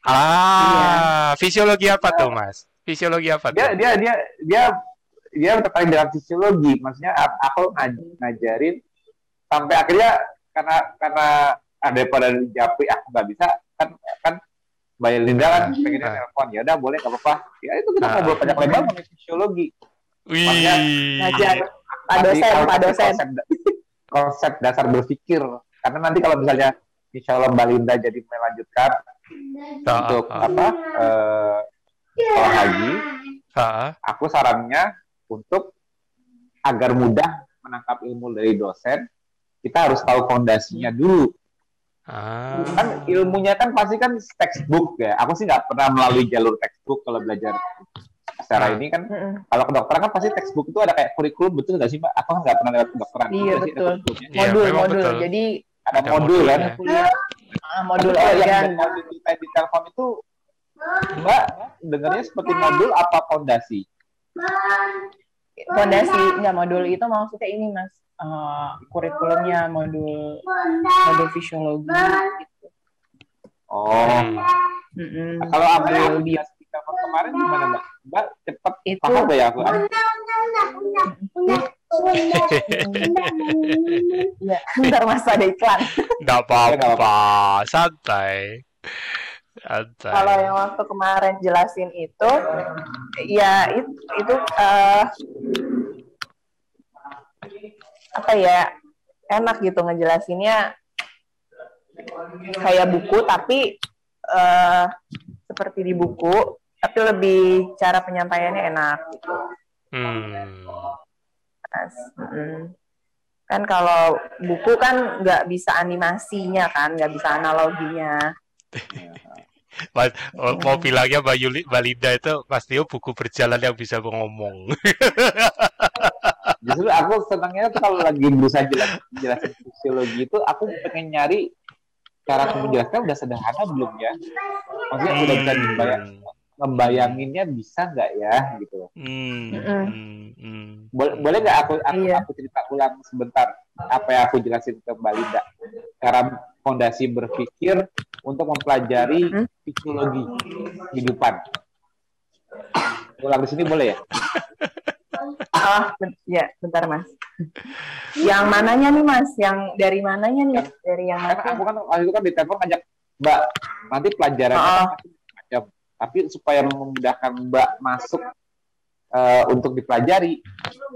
Ah, fisiologi apa tuh, Mas? Fisiologi apa dia tuh? dia dia dia dia tertarik dengan fisiologi maksudnya aku ngaj- ngajarin sampai akhirnya karena karena ada pada japri aku nggak bisa kan kan Mbak Linda kan Ah, pengennya ah. telepon ya udah boleh nggak apa-apa ya itu kita Ah. ngobrol banyak lebar mengenai fisiologi Wih. Ngajar Pak dosen, Pak dosen. Konsep, konsep dasar berpikir. Karena nanti kalau misalnya Insya Allah Mbak Linda jadi melanjutkan Ah, untuk ah, apa eh, sekolah haji, ah. aku sarannya untuk agar mudah menangkap ilmu dari dosen, kita harus tahu fondasinya dulu. Ah. Kan ilmunya kan pasti kan textbook ya. Aku sih nggak pernah melalui jalur textbook kalau belajar secara Ah. ini kan kalau kedokteran kan pasti textbook itu ada kayak kurikulum betul nggak sih mbak? Aku kan nggak pernah lewat kedokteran. Iya, Pasti ada betul. kurikulumnya. Iya, Modul, memang modul. betul. Jadi Ada, Ada modul kan? modulnya. kuliah ah, modul Tapi yang mau di telepon itu Mbak dengarnya seperti modul apa fondasi? Fondasi nggak modul itu maksudnya ini mas eh, kurikulumnya modul modul fisiologi gitu. Oh, Hmm. Mm-mm. kalau ambil di telepon kemarin gimana Mbak? Mbak cepet Itu- paham ya aku? Ya, ntar mas ada iklan. Nggak apa-apa, santai. Kalau yang waktu kemarin jelasin itu, ya itu, itu eh, apa ya enak gitu ngejelasinnya kayak buku tapi eh, seperti di buku tapi lebih cara penyampaiannya enak gitu. Hmm. Mas. Mm. Kan kalau buku kan nggak bisa animasinya kan, nggak bisa analoginya. <laughs> Mas, oh, mau bilangnya Mbak Yuli, Mbak Linda itu Mas Tio buku berjalan yang bisa ngomong. <laughs> Justru aku senangnya tuh kalau lagi berusaha jelas, jelasin fisiologi itu aku pengen nyari cara aku menjelaskan udah sederhana belum ya? Maksudnya udah bisa dibayang, ngebayanginnya bisa nggak ya gitu. Hmm. Hmm. Hmm. Boleh boleh nggak aku aku, Iya. aku cerita ulang sebentar apa yang aku jelasin ke Mbak Linda? Cara fondasi berpikir untuk mempelajari Hmm. fisiologi kehidupan. Ulang di sini boleh ya? Oh, ya, bentar mas. Yang mananya nih mas? Yang dari mananya nih? Dari yang Karena mana? aku kan waktu itu kan di telepon ngajak Mbak, nanti pelajarannya kan pasti macam. Tapi supaya memudahkan Mbak masuk eh, untuk dipelajari,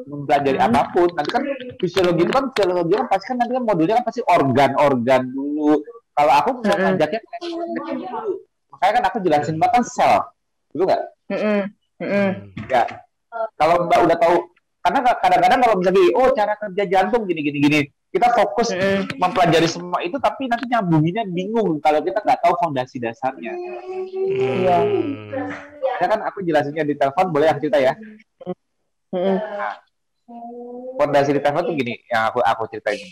mempelajari Hmm. apa pun. Nanti kan fisiologi itu kan fisiologi kan pasti kan nanti kan modulnya kan pasti organ-organ dulu. Kalau aku mau Mm-mm. ngajaknya dulu. Makanya kan aku jelasin Mbak kan sel. Dulu nggak? Mm-mm. Ya. Kalau Mbak udah tahu, karena kadang-kadang kalau misalnya oh cara kerja jantung gini gini gini, kita fokus mempelajari semua itu, tapi nanti nyambunginnya bingung kalau kita nggak tahu fondasi dasarnya. Iya. Hmm. Ya kan aku jelasinnya di telepon, boleh aku cerita ya? Mm-mm. Fondasi di telepon tuh gini, yang aku aku ceritain.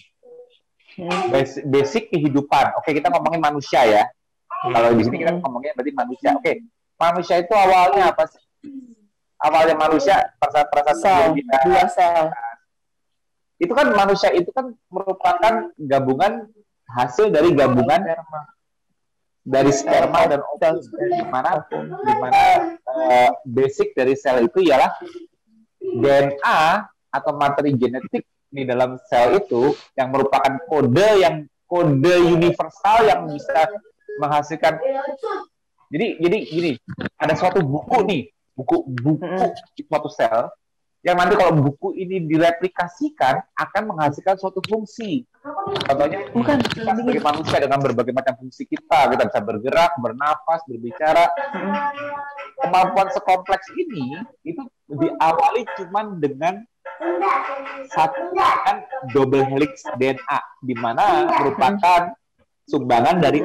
Basic, basic kehidupan. Oke, kita ngomongin manusia ya. Kalau di sini kita ngomongin berarti manusia. Oke, manusia itu awalnya apa sih? Awalnya manusia Sel, dia- dua sel. Itu kan manusia itu kan merupakan gabungan hasil dari gabungan dari sperma dan ovum di mana di mana eh, basic dari sel itu ialah DNA atau materi genetik di dalam sel itu yang merupakan kode yang kode universal yang bisa menghasilkan. Jadi jadi gini ada suatu buku nih buku buku suatu sel yang nanti kalau buku ini direplikasikan akan menghasilkan suatu fungsi. Contohnya Bukan, kita sebagai manusia dengan berbagai macam fungsi kita kita bisa bergerak bernafas berbicara. Kemampuan sekompleks ini itu diawali cuman dengan satu kan double helix DNA di mana merupakan sumbangan dari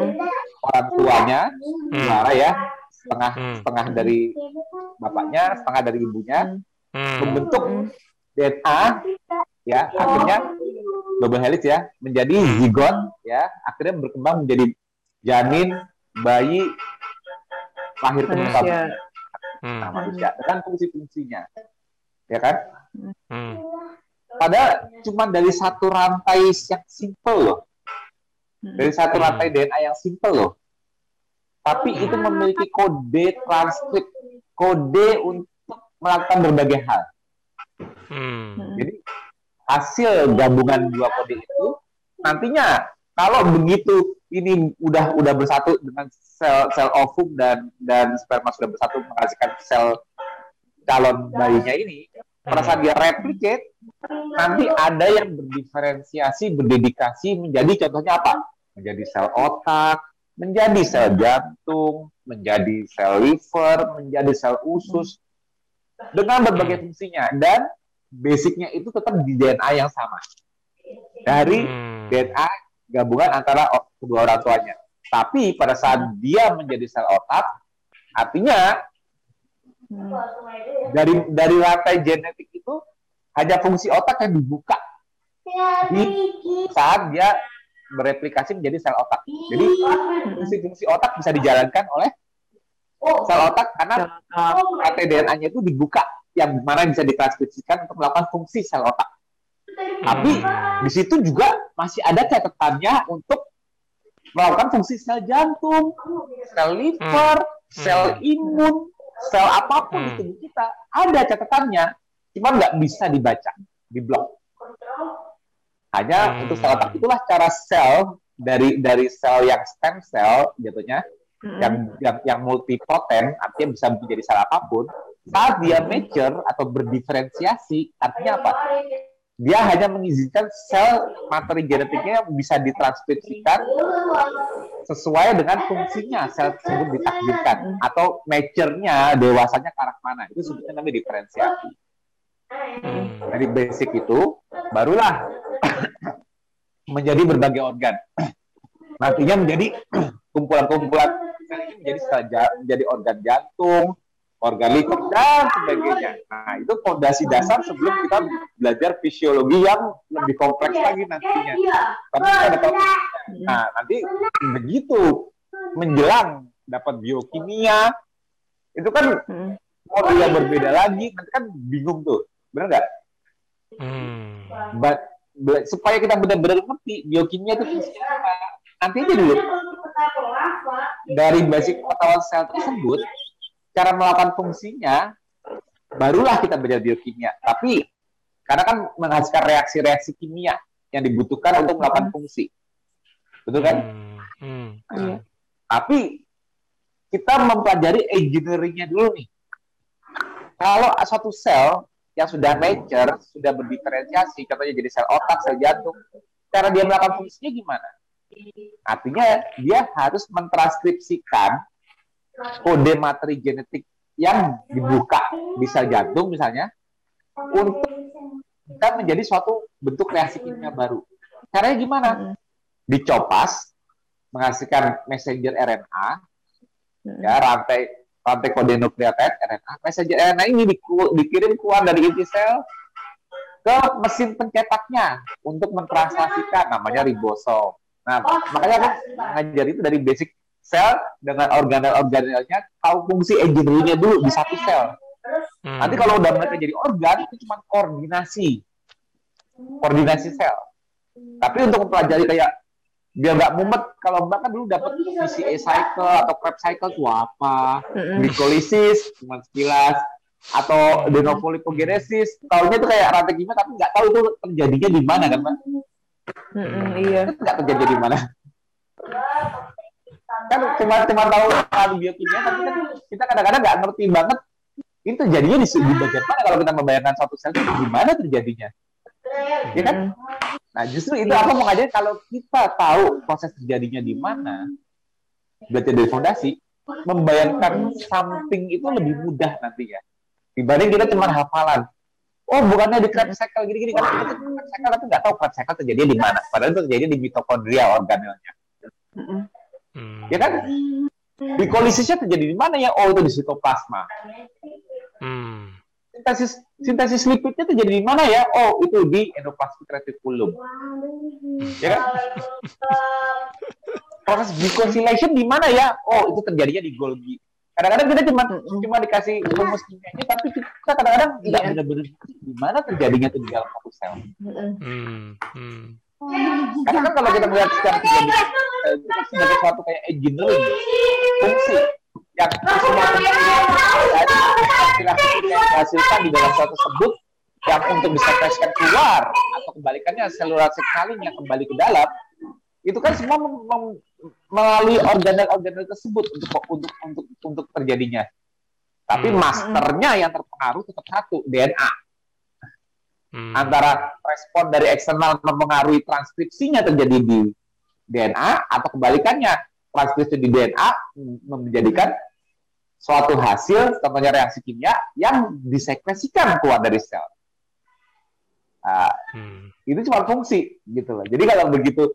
orang tuanya Hmm. Ya setengah Hmm. setengah dari bapaknya setengah dari ibunya Hmm. membentuk DNA ya akhirnya double helix ya menjadi zigot ya akhirnya berkembang menjadi janin bayi lahir ke muka Manusia. Hmm. nah, manusia dengan fungsi-fungsinya ya kan Hmm. padahal cuma dari satu rantai yang simple loh dari satu Hmm. rantai DNA yang simple loh tapi itu memiliki kode transkrip kode untuk melakukan berbagai hal Hmm. Jadi hasil gabungan dua kode itu nantinya kalau begitu ini udah udah bersatu dengan sel sel ovum dan dan sperma sudah bersatu menghasilkan sel calon bayinya ini pada saat dia replicate nanti ada yang berdiferensiasi berdedikasi menjadi contohnya apa menjadi sel otak menjadi sel jantung menjadi sel liver menjadi sel usus dengan berbagai fungsinya dan basicnya itu tetap di DNA yang sama dari Hmm. DNA gabungan antara kedua orang tuanya. Tapi pada saat dia menjadi sel otak, artinya dari dari rantai genetik itu hanya fungsi otak yang dibuka saat dia bereplikasi menjadi sel otak. Jadi fungsi-fungsi otak bisa dijalankan oleh sel otak karena rantai DNA-nya itu dibuka yang mana bisa ditranskripsikan untuk melakukan fungsi sel otak. Tapi Hmm. di situ juga masih ada catatannya untuk melakukan fungsi sel jantung, sel liver, sel imun, sel apa pun di Hmm. tubuh kita ada catatannya, cuma nggak bisa dibaca di blok. Hanya Hmm. untuk sel otak itulah cara sel dari dari sel yang stem cell jatuhnya yang yang yang multipoten artinya bisa menjadi sel apa pun saat dia mature atau berdiferensiasi artinya apa? Dia hanya mengizinkan sel materi genetiknya bisa ditranskripsikan sesuai dengan fungsinya sel tersebut ditakdirkan atau mature-nya dewasanya ke arah mana. Itu sebutnya namanya diferensiasi. Hmm. dari basic itu barulah <coughs> menjadi berbagai organ. <coughs> Nantinya menjadi <coughs> kumpulan-kumpulan sel ini menjadi sel ja- menjadi organ jantung organ liver dan sebagainya. Nah itu fondasi dasar sebelum kita belajar fisiologi yang lebih kompleks lagi nantinya. Tapi ada tahu. Nah nanti begitu menjelang dapat biokimia itu kan modul yang berbeda lagi. Nanti kan bingung tuh. Benar nggak? Hmm. Supaya kita benar-benar ngerti biokimia itu fungsinya apa nanti aja dulu dari basic pengetahuan sel tersebut cara melakukan fungsinya barulah kita belajar biokimia tapi karena kan menghasilkan reaksi-reaksi kimia yang dibutuhkan untuk melakukan fungsi betul kan Hmm. Hmm. Iya. Tapi kita mempelajari engineering-nya dulu nih. Kalau suatu sel yang sudah mature, sudah berdiferensiasi, contohnya jadi sel otak, sel jantung, cara dia melakukan fungsinya gimana? Artinya dia harus mentranskripsikan kode materi genetik yang dibuka di sel jantung misalnya untuk kita menjadi suatu bentuk reaksi kimia baru. Caranya gimana? Dicopas, menghasilkan messenger RNA, ya rantai rantai kode nukleotid RNA. Messenger RNA ini dikirim keluar dari inti sel ke mesin pencetaknya untuk mentranslasikan namanya ribosom. Nah, makanya aku ngajar itu dari basic sel dengan organel-organelnya tahu fungsi engineering-nya dulu di satu sel. Hmm. Nanti kalau udah mereka jadi organ itu cuma koordinasi, koordinasi sel. Tapi untuk mempelajari kayak biar nggak mumet, kalau mbak kan dulu dapat PCA cycle atau Krebs cycle itu apa, glikolisis cuma sekilas, atau de novo lipogenesis, tahunya itu kayak rantai kimia tapi nggak tahu itu terjadinya di mana kan mbak? Mm-mm, iya. Itu nggak terjadi di mana? Kan cuma cuma tahu biokimia, tapi kan kita kadang-kadang nggak ngerti banget ini terjadinya di, di bagian mana kalau kita membayangkan suatu sel itu di mana terjadinya, ya kan? Nah justru itu aku mau ngajarin kalau kita tahu proses terjadinya di mana, belajar dari fondasi, membayangkan something itu lebih mudah nantinya dibanding kita cuma hafalan. Oh bukannya di Krebs cycle gini-gini karena kita cuma Krebs cycle tapi nggak tahu Krebs cycle terjadi di mana. Padahal itu terjadi di mitokondria organelnya. Hmm. ya kan? Glikolisisnya terjadi di mana ya? Oh itu di sitoplasma. Hmm. Sintesis sintesis lipidnya terjadi di mana ya? Oh itu di endoplasmic reticulum. Ya kan? <laughs> Proses glycosylation di mana ya? Oh itu terjadinya di Golgi. Kadang-kadang kita cuma cuma dikasih rumus kimianya, tapi kita kadang-kadang nggak Iya. benar-benar ngerti di mana terjadinya itu di dalam satu sel. Mm-mm. Hmm. Hmm. Karena kan kalau kita melihat secara terjadi eh, itu kan sebagai suatu kayak engineering fungsi yang semua fungsi yang dihasilkan di dalam suatu tersebut yang untuk disekresikan keluar atau kebalikannya selular signaling yang kembali ke dalam itu kan semua mem- mem- melalui organel-organel tersebut untuk untuk untuk untuk terjadinya. Tapi Hmm. masternya yang terpengaruh tetap satu DNA Hmm. antara respon dari eksternal mempengaruhi transkripsinya terjadi di DNA atau kebalikannya transkripsi di DNA menjadikan suatu hasil contohnya reaksi kimia yang disekresikan keluar dari sel. Nah, Hmm. itu cuma fungsi gitu loh. Jadi kalau begitu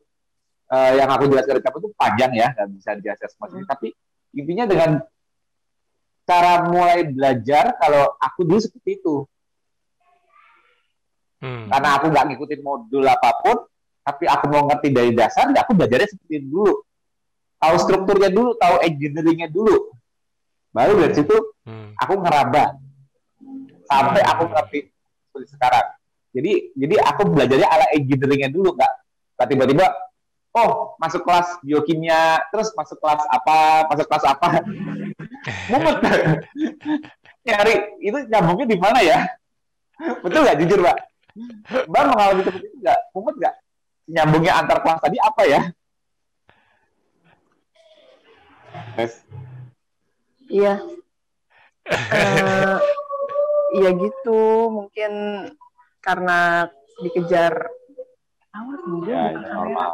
eh, yang aku jelaskan di itu panjang ya dan bisa dijelaskan semua sini. Tapi intinya dengan cara mulai belajar kalau aku dulu seperti itu Hmm. karena aku nggak ngikutin modul apa pun, tapi aku mau ngerti dari dasar, ya aku belajarnya seperti itu dulu. Tahu strukturnya dulu, tahu engineeringnya dulu. Baru dari situ Hmm. aku ngeraba sampai aku ngerti seperti sekarang. Jadi jadi aku belajarnya ala engineeringnya dulu, nggak tiba-tiba oh masuk kelas biokimia, terus masuk kelas apa, masuk kelas apa. <laughs> Mumet. Nyari itu nyambungnya di mana ya? Betul nggak jujur, Mbak? Mbak mengalami seperti itu nggak? Mumet nggak? Nyambungnya antar kelas tadi apa ya? Tes. Iya. <laughs> Eh, Iya gitu, mungkin karena dikejar awas juga Ya, ya.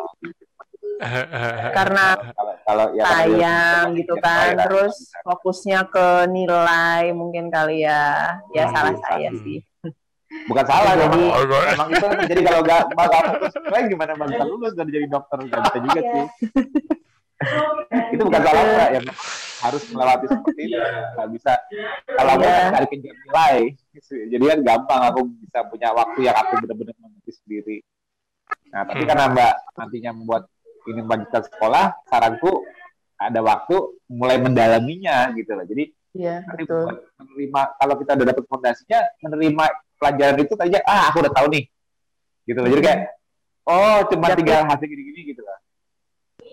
Karena Kalau kalau ya sayang gitu kan, sayang. terus fokusnya ke nilai mungkin kali ya, ya Hmm, salah bisa. saya Hmm. sih. bukan salah Jadi- memang, memang itu terjadi kalau nggak nggak fokus nilai gimana Mbak bisa lulus dan jadi dokter nggak bisa juga sih <laughs> itu bukan salah Mbak yang harus melewati seperti itu nggak bisa kalau aku Iya. kan cari kejar nilai jadi kan gampang aku bisa punya waktu yang aku benar-benar mengerti sendiri nah tapi Hmm. karena Mbak nantinya membuat ini melanjutkan sekolah saranku ada waktu mulai mendalaminya gitu loh jadi Iya, nanti betul. menerima kalau kita udah dapet fondasinya menerima pelajaran itu aja ah aku udah tahu nih gitu loh jadi kayak oh cuma Dapet. tinggal hasil gini-gini gitu loh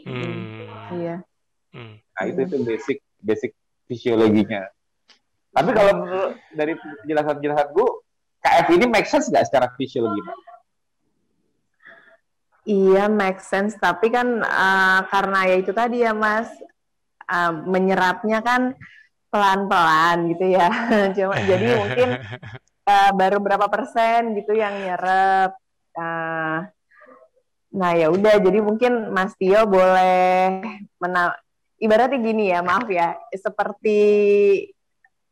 Hmm. Iya. Hmm. nah itu itu basic basic fisiologinya tapi kalau menurut dari penjelasan-penjelasan Bu KF ini make sense nggak secara fisiologi Mbak? Iya, make sense. Tapi kan eh, karena ya itu tadi ya, Mas, uh, menyerapnya kan pelan-pelan gitu ya. <laughs> Cuma jadi mungkin uh, baru berapa persen gitu yang nyerap. Uh, nah ya udah jadi mungkin Mas Tio boleh mena ibaratnya gini ya maaf ya seperti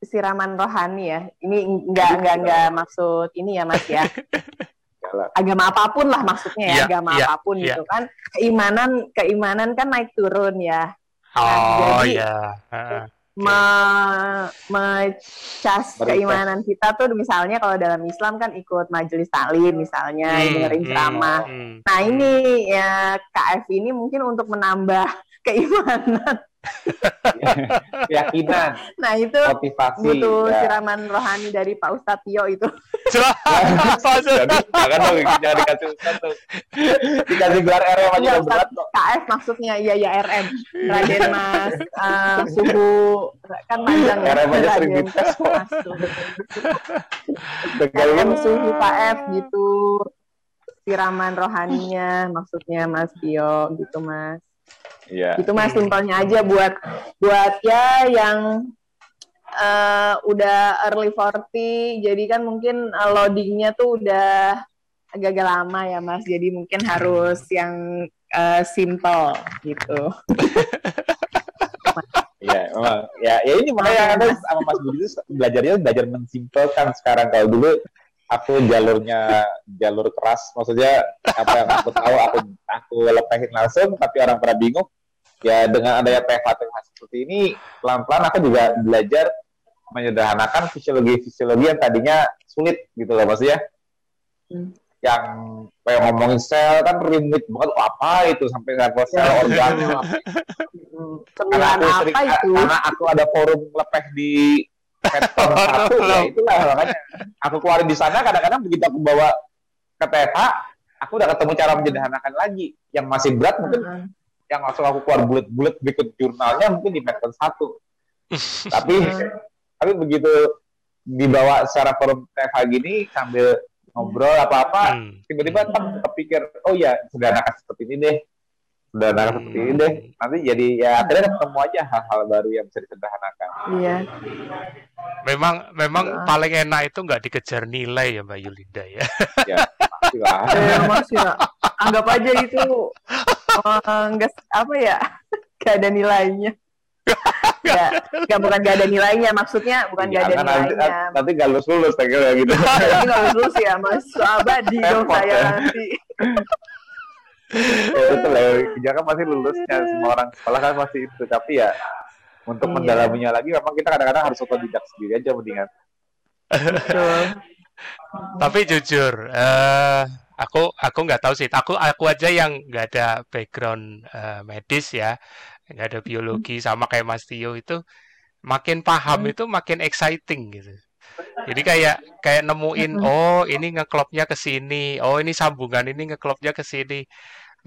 siraman rohani ya. Ini enggak enggak enggak maksud ini ya Mas ya. <laughs> agama apa pun lah maksudnya ya, Iya, agama iya, apa pun iya. gitu kan. Keimanan keimanan kan naik turun ya. Oh jadi- ya. Heeh. Me, mecas keimanan kita tuh misalnya kalau dalam Islam kan ikut majelis taklim misalnya Hmm, dengerin hmm, ceramah. hmm, Nah hmm. ini ya KF ini mungkin untuk menambah <laughs> keimanan. <laughs> keyakinan, Nah itu motivasi. butuh ya. siraman rohani dari Pak Ustadz Tio itu. <laughs> Jadi jangan dong, jangan dikasih satu. Dikasih gelar RM aja berat kok. KF maksudnya iya ya RM Raden Mas eh, suhu kan panjang ya RM aja sering dites suhu. Suhu KF gitu siraman rohaninya maksudnya Mas Tio gitu Mas Iya. gitu Mas simpelnya aja buat buat ya yang eh, udah early 40 jadi kan mungkin eh, loadingnya tuh udah agak-agak lama ya Mas jadi mungkin harus yang eh, simple gitu Iya, memang. Ya, ya ini makanya ada sama Mas Budi itu belajarnya belajar mensimpelkan sekarang. Kalau dulu aku jalurnya jalur keras, maksudnya apa yang aku tahu aku aku lepehin langsung, tapi orang pada bingung. Ya dengan adanya TFA TFA seperti ini, pelan-pelan aku juga belajar menyederhanakan fisiologi-fisiologi yang tadinya sulit gitu loh maksudnya. Hmm. Yang kayak ngomongin sel kan rumit banget, Oh, apa itu sampai level sel organ <laughs> karena aku sering, apa itu karena aku ada forum lepeh di headphone satu ya itulah makanya aku keluarin di sana kadang-kadang begitu aku bawa ke TFH aku udah ketemu cara menyederhanakan lagi yang masih berat mungkin Heeh. yang langsung aku keluar bulat-bulat berikut jurnalnya mungkin di headphone satu <laughs> tapi tapi begitu dibawa secara forum TFH gini sambil ngobrol apa-apa Hmm. tiba-tiba tem kepikir oh ya sederhanakan seperti ini deh sederhanakan Hmm. seperti ini deh nanti jadi ya akhirnya ketemu aja hal-hal baru yang bisa disederhanakan iya Memang memang Ah. paling enak itu nggak dikejar nilai ya Mbak Yulinda ya. <laughs> ya pastilah Mas ya anggap aja itu eh, nggak apa ya <laughs> nggak ada nilainya. <laughs> Nggak nggak bukan nggak ada nilainya maksudnya bukan nggak ada Jangan nanti, nilainya. nanti nggak lulus lulus kayak gitu. Jadi nggak lulus ya mas. Abadi dong saya ya. nanti. Ya, itu lah kerja kan pasti lulusnya semua orang. Sekolah kan pasti itu. Tapi ya untuk Iya. mendalaminya lagi memang kita kadang-kadang harus otodidak sendiri aja mendingan Betul. <laughs> Tapi jujur, eh aku aku nggak tahu sih. Aku aku aja yang nggak ada background eh, medis ya, nggak ada biologi sama kayak Mas Tio itu makin paham Hmm. itu makin exciting gitu. Jadi kayak kayak nemuin Mm-mm. oh ini ngeklopnya ke sini, oh ini sambungan ini ngeklopnya ke sini,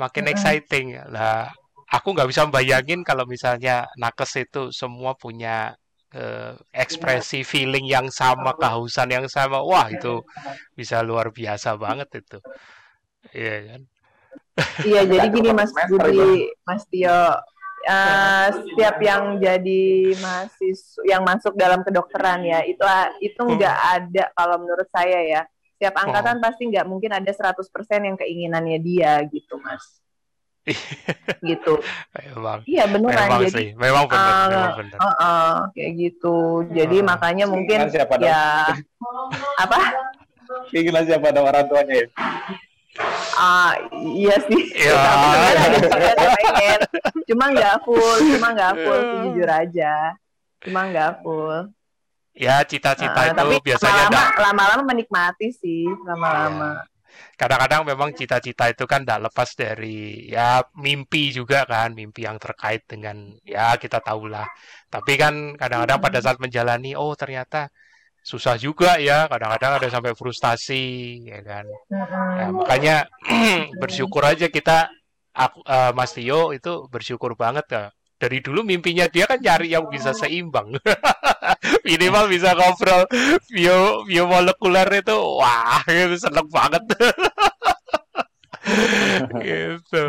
makin Mm-mm. exciting. Lah aku nggak bisa bayangin kalau misalnya nakes itu semua punya eh, ekspresi feeling yang sama, kehausan yang sama. Wah, itu bisa luar biasa banget itu. Iya kan? Iya, jadi gini Mas Budi, Mas Tio, eh, setiap yang jadi mahasiswa yang masuk dalam kedokteran ya, itu itu Hmm. nggak ada kalau menurut saya ya. Setiap angkatan pasti nggak mungkin ada 100% yang keinginannya dia gitu, Mas. <laughs> gitu. Memang, Iya beneran memang jadi sih, memang benar, Ah, memang benar. Heeh, kayak gitu. Jadi Ah. makanya mungkin <laughs> Keinginan siapa dong? ya apa? keinginan siapa ada orang tuanya ya Ah, iya sih. <laughs> Ya. Sebenarnya ada pengen. Cuma nggak full, cuma nggak full sih, jujur aja. Cuma nggak full. Ya, cita-cita Ah, itu tapi biasanya lama-lama, lama-lama menikmati sih, lama-lama. Kadang-kadang memang cita-cita itu kan tidak lepas dari ya mimpi juga kan, mimpi yang terkait dengan ya kita tahulah. Tapi kan kadang-kadang pada saat menjalani, oh ternyata susah juga ya, kadang-kadang ada sampai frustasi, ya kan. Ya, makanya <clears throat> bersyukur aja kita, aku, eh, Mas Tio itu bersyukur banget ya. Dari dulu mimpinya dia kan cari yang bisa seimbang. <laughs> Minimal bisa ngobrol bio biomolekuler itu, wah itu seneng banget. <laughs> gitu.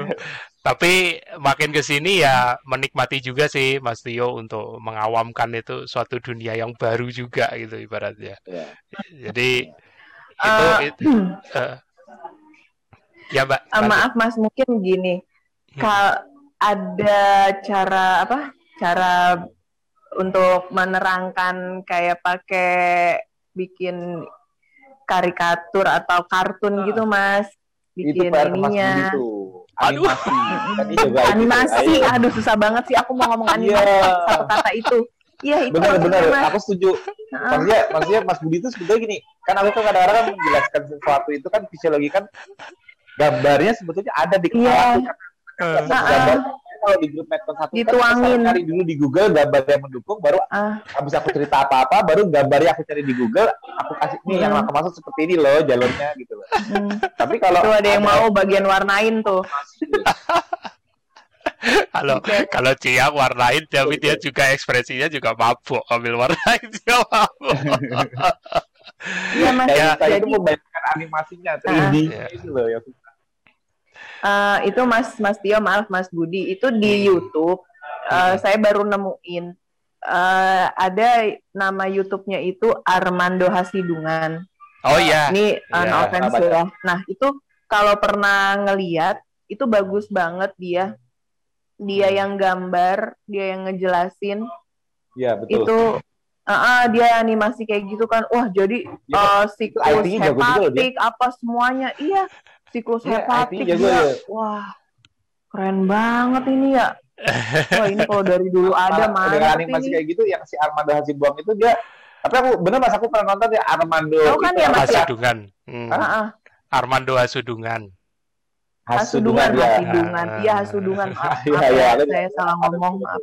Tapi makin ke sini ya menikmati juga sih Mas Tio untuk mengawamkan itu suatu dunia yang baru juga gitu ibaratnya. Ya. Jadi itu, Eh, itu eh, ya Mbak. Lanjut. maaf Mas, mungkin gini. Hmm. Kalau ada cara apa? Cara untuk menerangkan kayak pakai bikin karikatur atau kartun Ah. gitu, Mas. Itu Bikin PR Mas ininya. Itu. Aduh. Animasi. Kan ini <laughs> juga itu. Animasi, Ayo. aduh susah banget sih aku mau ngomong animasi Iya. satu kata itu. Iya, itu benar benar Mas. aku setuju maksudnya maksudnya Mas Budi itu sebetulnya gini kan aku kan kadang-kadang kan menjelaskan sesuatu itu kan fisiologi kan gambarnya sebetulnya ada di kepala Iya. aku kan Gambar kalau di grup Medcon satu kan Dituangin. cari dulu di Google gambar yang mendukung baru Ah, habis aku cerita apa-apa baru gambarnya aku cari di Google aku kasih nih yang Hmm. aku maksud seperti ini loh jalurnya gitu loh mm. tapi kalau Tuh ada yang mau bagian warnain tuh. <laughs> kalau kalau Cia warnain tapi dia juga ekspresinya juga mabuk ambil warnain <laughs> dia mabuk. Iya, Mas. kayak Ya. tadi itu membayangkan animasinya 3D Ah. nya itu loh ya Eh, itu Mas Mas Tio maaf Mas Budi itu di Hmm. YouTube eh, Hmm. saya baru nemuin eh, ada nama YouTube-nya itu Armando Hasidungan. Oh iya. Ini uh, Iya, no offense ya. Nah itu kalau pernah ngeliat itu bagus banget dia. Dia Hmm. yang gambar, dia yang ngejelasin iya betul itu. ah, ah, dia animasi kayak gitu kan. Wah jadi Iya, eh, siklus hepatik apa semuanya. Iya siklus Iya, hepatik dia. ya. Wah keren banget ini ya. <laughs> Wah ini kalau dari dulu ada Malah dengan animasi ini. kayak gitu yang si Armando Hasibuang itu dia tapi aku bener mas aku pernah nonton ya Armando Tahu kan itu ya, Mas, ya? Hasudungan. Hmm. Ah, ah. Armando Hasudungan. Hasudungan, ya. Hasudungan. Iya, Hasudungan. <laughs> Iya, iya, ya, saya salah ada- ngomong. Maaf.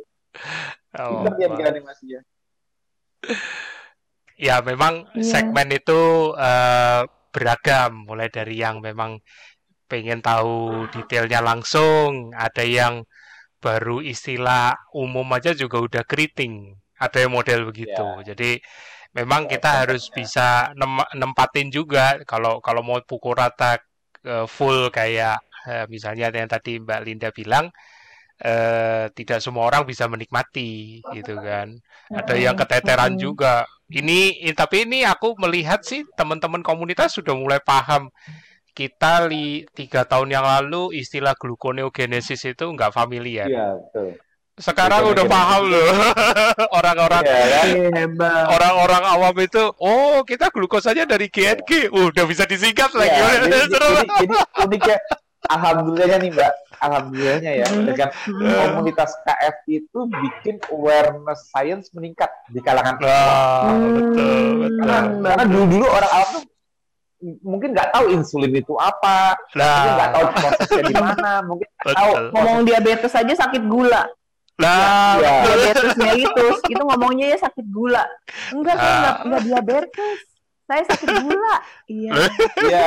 Oh, dia bikin animasinya Ya, memang Iya. segmen itu eh, beragam, mulai dari yang memang pengen tahu detailnya langsung, ada yang baru istilah umum aja juga udah keriting, ada yang model begitu. Jadi memang Ya, kita harus contohnya. bisa nem- nempatin juga kalau kalau mau pukul rata eh, full kayak eh, misalnya yang tadi Mbak Linda bilang eh, tidak semua orang bisa menikmati gitu kan. Ada yang keteteran juga. Ini, tapi ini aku melihat sih teman-teman komunitas sudah mulai paham. Kita li, tiga tahun yang lalu istilah gluconeogenesis itu nggak familiar. iya betul Sekarang udah paham loh <laughs> orang-orang hebat. orang-orang awam itu. Oh kita glukosanya dari GNG. Uh, udah bisa disingkat lagi. Iya, jadi, Seru. jadi, jadi uniknya alhamdulillahnya nih mbak alhamdulillahnya ya Hmm. dengan komunitas KF itu bikin awareness science meningkat di kalangan Wah, Hmm, betul, betul. karena, karena dulu dulu orang awam tuh mungkin nggak tahu insulin itu apa mungkin nggak tahu Nah, prosesnya di mana mungkin nggak tahu betul. Ngomong diabetes aja sakit gula. Nah, Iya. Diabetes mellitus itu ngomongnya ya sakit gula. Enggak, saya Ah. enggak, enggak diabetes. Saya sakit gula. Iya. Iya.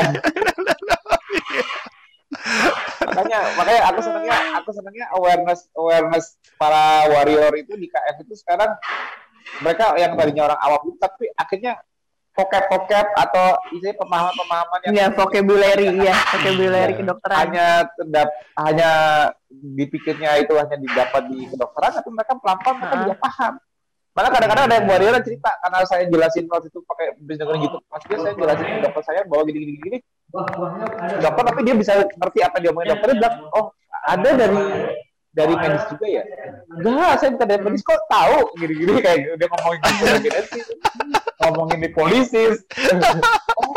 Makanya makanya aku senangnya aku senangnya awareness awareness para warrior itu di KF itu sekarang mereka yang tadinya orang awam tapi akhirnya vocab-vocab atau isinya pemahaman-pemahaman yang Iya, vocabulary ya, vocabulary kedokteran. hanya terdap, hanya dipikirnya itu hanya didapat di kedokteran tapi mereka pelan-pelan mereka juga paham. Malah kadang-kadang ada yang warrior cerita karena saya jelasin waktu itu pakai bisnis dengan gitu mas dia saya jelasin dokter saya bahwa gini gini gini dokter tapi dia bisa ngerti apa dia omongin dokter dia bilang oh ada dari dari medis juga ya? enggak saya bukan dari medis kok tahu? Gini gini kayak dia ngomongin gitu <laughs> gitu ngomongin di polisi. Oh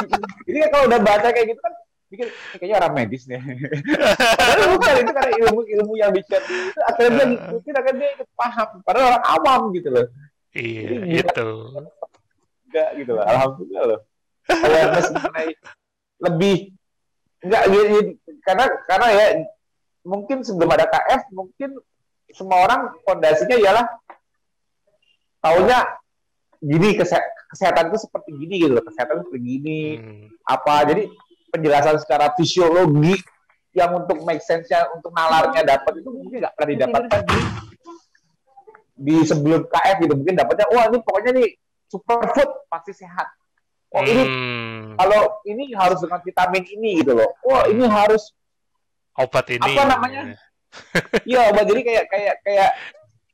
ini kan kalau udah baca kayak gitu kan pikir "Ini kayaknya orang medis nih. Padahal <laughs> bukan itu karena ilmu ilmu yang di itu akhirnya dia ngikutin akhirnya dia ikut paham padahal orang awam gitu loh. Iya, Iya. itu. enggak gitu loh. Alhamdulillah loh. Awareness mengenai lebih enggak ya, karena karena ya mungkin sebelum ada KF mungkin semua orang fondasinya ialah taunya gini kese- kesehatan itu seperti gini gitu loh kesehatan seperti gini Hmm. apa jadi penjelasan secara fisiologi yang untuk make sense-nya untuk nalarnya dapat itu mungkin nggak pernah didapatkan di di sebelum KF gitu mungkin dapatnya wah ini pokoknya nih superfood pasti sehat oh ini Hmm. kalau ini harus dengan vitamin ini gitu loh wah ini harus obat ini Apa namanya? <laughs> Iya, obat jadi kayak kayak kayak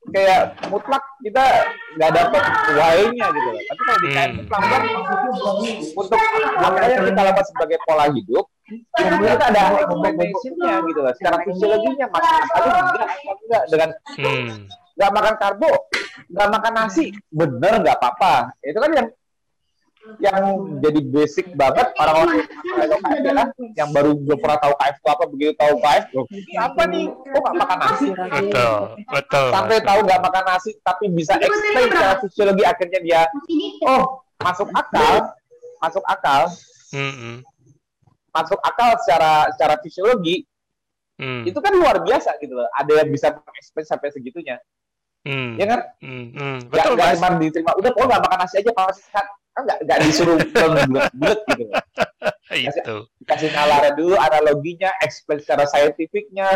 kayak mutlak kita nggak dapat why-nya gitu loh. Tapi kalau di KM Hmm. untuk apa yang kita lakukan sebagai pola hidup, kemudian kita ada explanation-nya gitu loh. Secara fisiologinya masuk akal enggak, enggak dengan Hmm. nggak makan karbo, nggak makan nasi, bener nggak apa-apa. Itu kan yang yang jadi basic banget orang-orang yang baru belum pernah tahu KF itu apa begitu tahu KF apa nih kok nggak makan nasi Betul, betul. sampai tahu nggak makan nasi tapi bisa explain secara fisiologi akhirnya dia oh masuk akal masuk akal Mm-mm. masuk akal secara secara fisiologi Hmm. itu kan luar biasa gitu loh ada yang bisa explain sampai segitunya Hmm. ya kan Hmm. Hmm. nggak Betul, Mas. cuma diterima udah kok nggak makan nasi aja pasti kan kan nggak nggak disuruh bulat gitu. <laughs> Itu. dikasih nalarnya dulu analoginya explain secara saintifiknya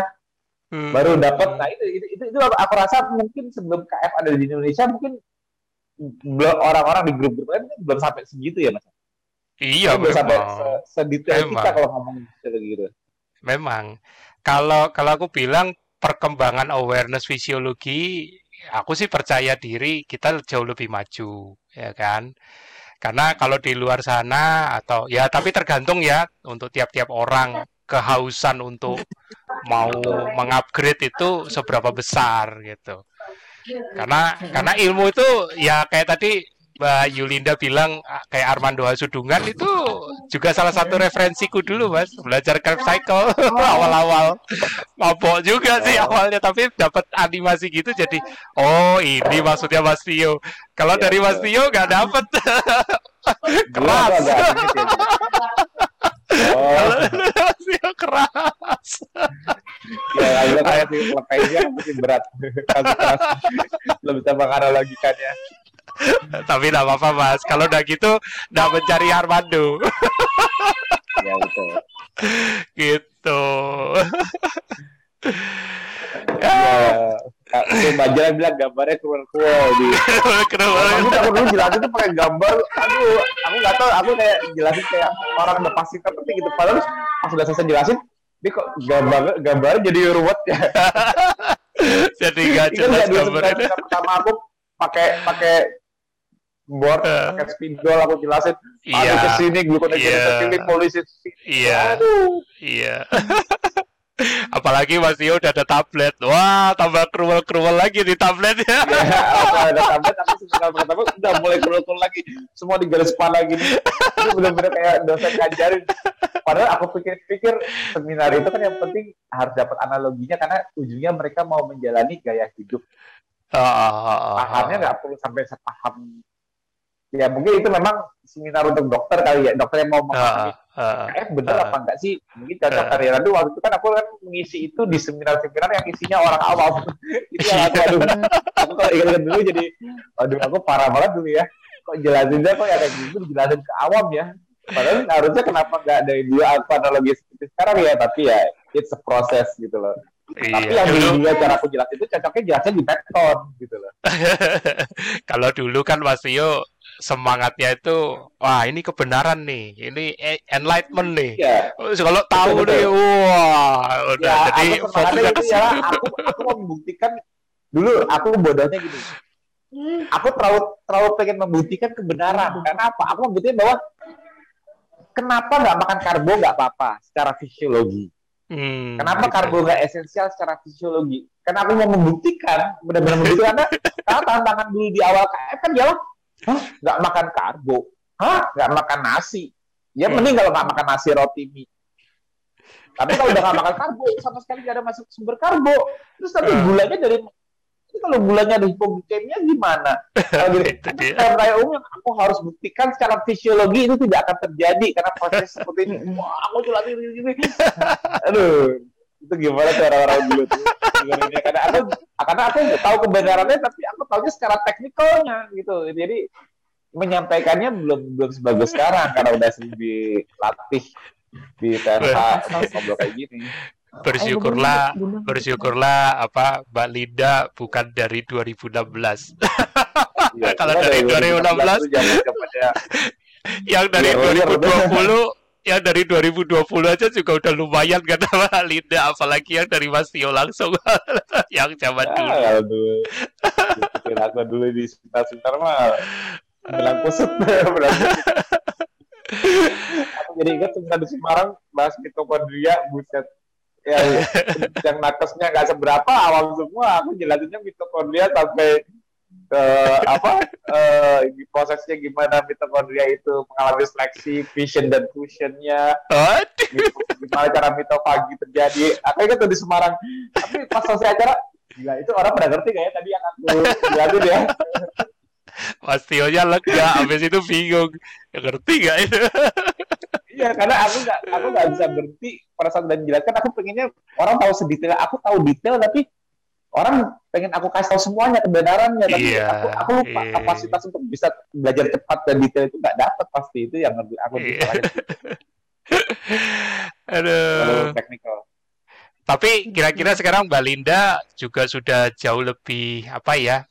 Hmm. baru dapat nah itu itu, itu itu aku, aku rasa mungkin sebelum KF ada di Indonesia mungkin belum orang-orang di grup-grup lain belum sampai segitu ya mas Iya, belum sampai se- sedetail kita kalau ngomong gitu Memang. Kalau kalau aku bilang perkembangan awareness fisiologi, aku sih percaya diri kita jauh lebih maju, ya kan? Karena kalau di luar sana atau ya tapi tergantung ya untuk tiap-tiap orang kehausan untuk mau mengupgrade itu seberapa besar gitu. Karena karena ilmu itu ya kayak tadi Mbak Yulinda bilang ah, kayak Armando Hasudungan itu juga salah satu referensiku dulu mas belajar Crab Cycle <laughs> awal-awal mabok juga sih awalnya tapi dapat animasi gitu jadi oh ini maksudnya Mas Tio kalau Iya, dari Mas. Tio nggak dapet <laughs> dikit ya. Oh, kalau Tio keras ya agak kayak lepasnya masih berat. Keras. Belum bisa menganalogikannya. Tapi nggak apa-apa mas. Kalau udah gitu nggak mencari Armando. Ya betul. gitu. Ya, Mbak Jala bilang gambarnya keluar-keluar di kenapa Aku dulu jelasin tuh pakai gambar, aduh, aku nggak tahu, aku kayak jelasin kayak orang udah pasti ngerti gitu. Padahal pas udah selesai jelasin, dia kok gambar gambarnya jadi ruwet ya. <laughs> jadi nggak Itu jelas gambarnya. pertama aku pakai pakai board, Eh. pakai spidol aku jelasin, iya aduh ke sini, glukonesis Iya. ke sini, polisi iya Aduh, Iya. <laughs> Apalagi Mas Tio udah ada tablet. Wah, tambah kruwel-kruwel lagi di tabletnya. ya, aku ada tablet, aku sebentar pertama udah mulai keluar lagi, semua di garis kepala gini. Itu benar-benar kayak dosen ngajarin. Padahal aku pikir-pikir seminar itu kan yang penting harus dapat analoginya karena ujungnya mereka mau menjalani gaya hidup. Pahamnya nggak perlu sampai sepaham. Ya mungkin itu memang seminar untuk dokter kali ya, dokter yang mau memahami KF bener Ah. apa enggak sih? Mungkin cocok Ah. ya. Tapi waktu itu kan aku kan mengisi itu di seminar-seminar yang isinya orang awam. <laughs> itu yang aku aduh. Aku kalau ingat dulu jadi aduh aku parah banget dulu ya. Kok jelasinnya kok ya kayak gitu dijelasin ke awam ya. Padahal harusnya kenapa nggak dari dua aku analogi seperti sekarang ya, tapi ya it's a process gitu loh. Tapi Iya, yang dulu dua cara aku jelasin itu cocoknya jelasnya di Python gitu loh. <laughs> kalau dulu kan Mas Tio semangatnya itu wah ini kebenaran nih, ini e- enlightenment nih. Iya. Oh, Kalau tahu Betul, nih, wah, udah Ya, jadi aku semangatnya fokusnya ke itu ya, aku aku mau membuktikan dulu aku bodohnya gini. Aku terlalu terlalu pengen membuktikan kebenaran. Karena apa? Aku membuktikan bahwa kenapa nggak makan karbo nggak apa-apa secara fisiologi. Hmm, Kenapa gitu. karbo nggak esensial secara fisiologi? Karena aku mau membuktikan, benar-benar membuktikan karena, <laughs> karena tantangan dulu di awal KF kan ialah, hah nggak makan karbo, hah nggak makan nasi. Ya Hmm. mending kalau nggak makan nasi roti mie. Tapi kalau udah nggak makan karbo, sama sekali nggak ada masuk sumber karbo. Terus tapi Hmm. gulanya dari ini kalau gulanya ada hipoglikemia gimana? Kalau <laughs> gitu. Kayak raya umum aku harus buktikan secara fisiologi itu tidak akan terjadi karena proses <laughs> seperti ini. Wah, aku jelasin ini, ini. Aduh, itu gimana tuh orang-orang dulu tuh? Karena aku karena aku nggak tahu kebenarannya tapi aku tahunya secara teknikalnya gitu. Jadi menyampaikannya belum belum sebagus sekarang karena udah sering dilatih di TNH ngobrol kayak gini. Bersyukurlah, bersyukurlah apa Mbak Linda bukan dari 2016. Iya, Kalau dari 2016, itu zaman-zamannya Yang dari Iya, iya, 2020 yang dari 2020 aja juga udah lumayan kan sama Linda, apalagi yang dari Mas Tio langsung <laughs> yang zaman dulu. Ya, dulu. Pikir aku dulu di sekitar-sekitar mah bilang kusut. <laughs> <laughs> Aku jadi ingat cerita di Semarang bahas mitokondria, buset. Ya, yang nakesnya nggak seberapa awal semua, aku jelasinnya mitokondria sampai ke apa eh, prosesnya gimana mitokondria itu mengalami seleksi, fission dan fusionnya, gitu. gimana cara mitofagi terjadi. Aku ingat tuh di Semarang. Tapi pas selesai acara, gila itu orang pada ngerti kayak tadi yang aku jelasin ya. Mas Tio-nya lega, habis itu bingung. Ya, ngerti gak itu? Iya, karena aku nggak aku nggak bisa berhenti pada saat dan menjelaskan. Aku pengennya orang tahu sedetail. Aku tahu detail, tapi orang pengen aku kasih tahu semuanya kebenarannya. Tapi Iya, aku aku lupa iya. kapasitas untuk bisa belajar cepat dan detail itu nggak dapat pasti itu yang aku Iya. bisa <laughs> Aduh. teknikal. Tapi kira-kira sekarang Mbak Linda juga sudah jauh lebih apa ya?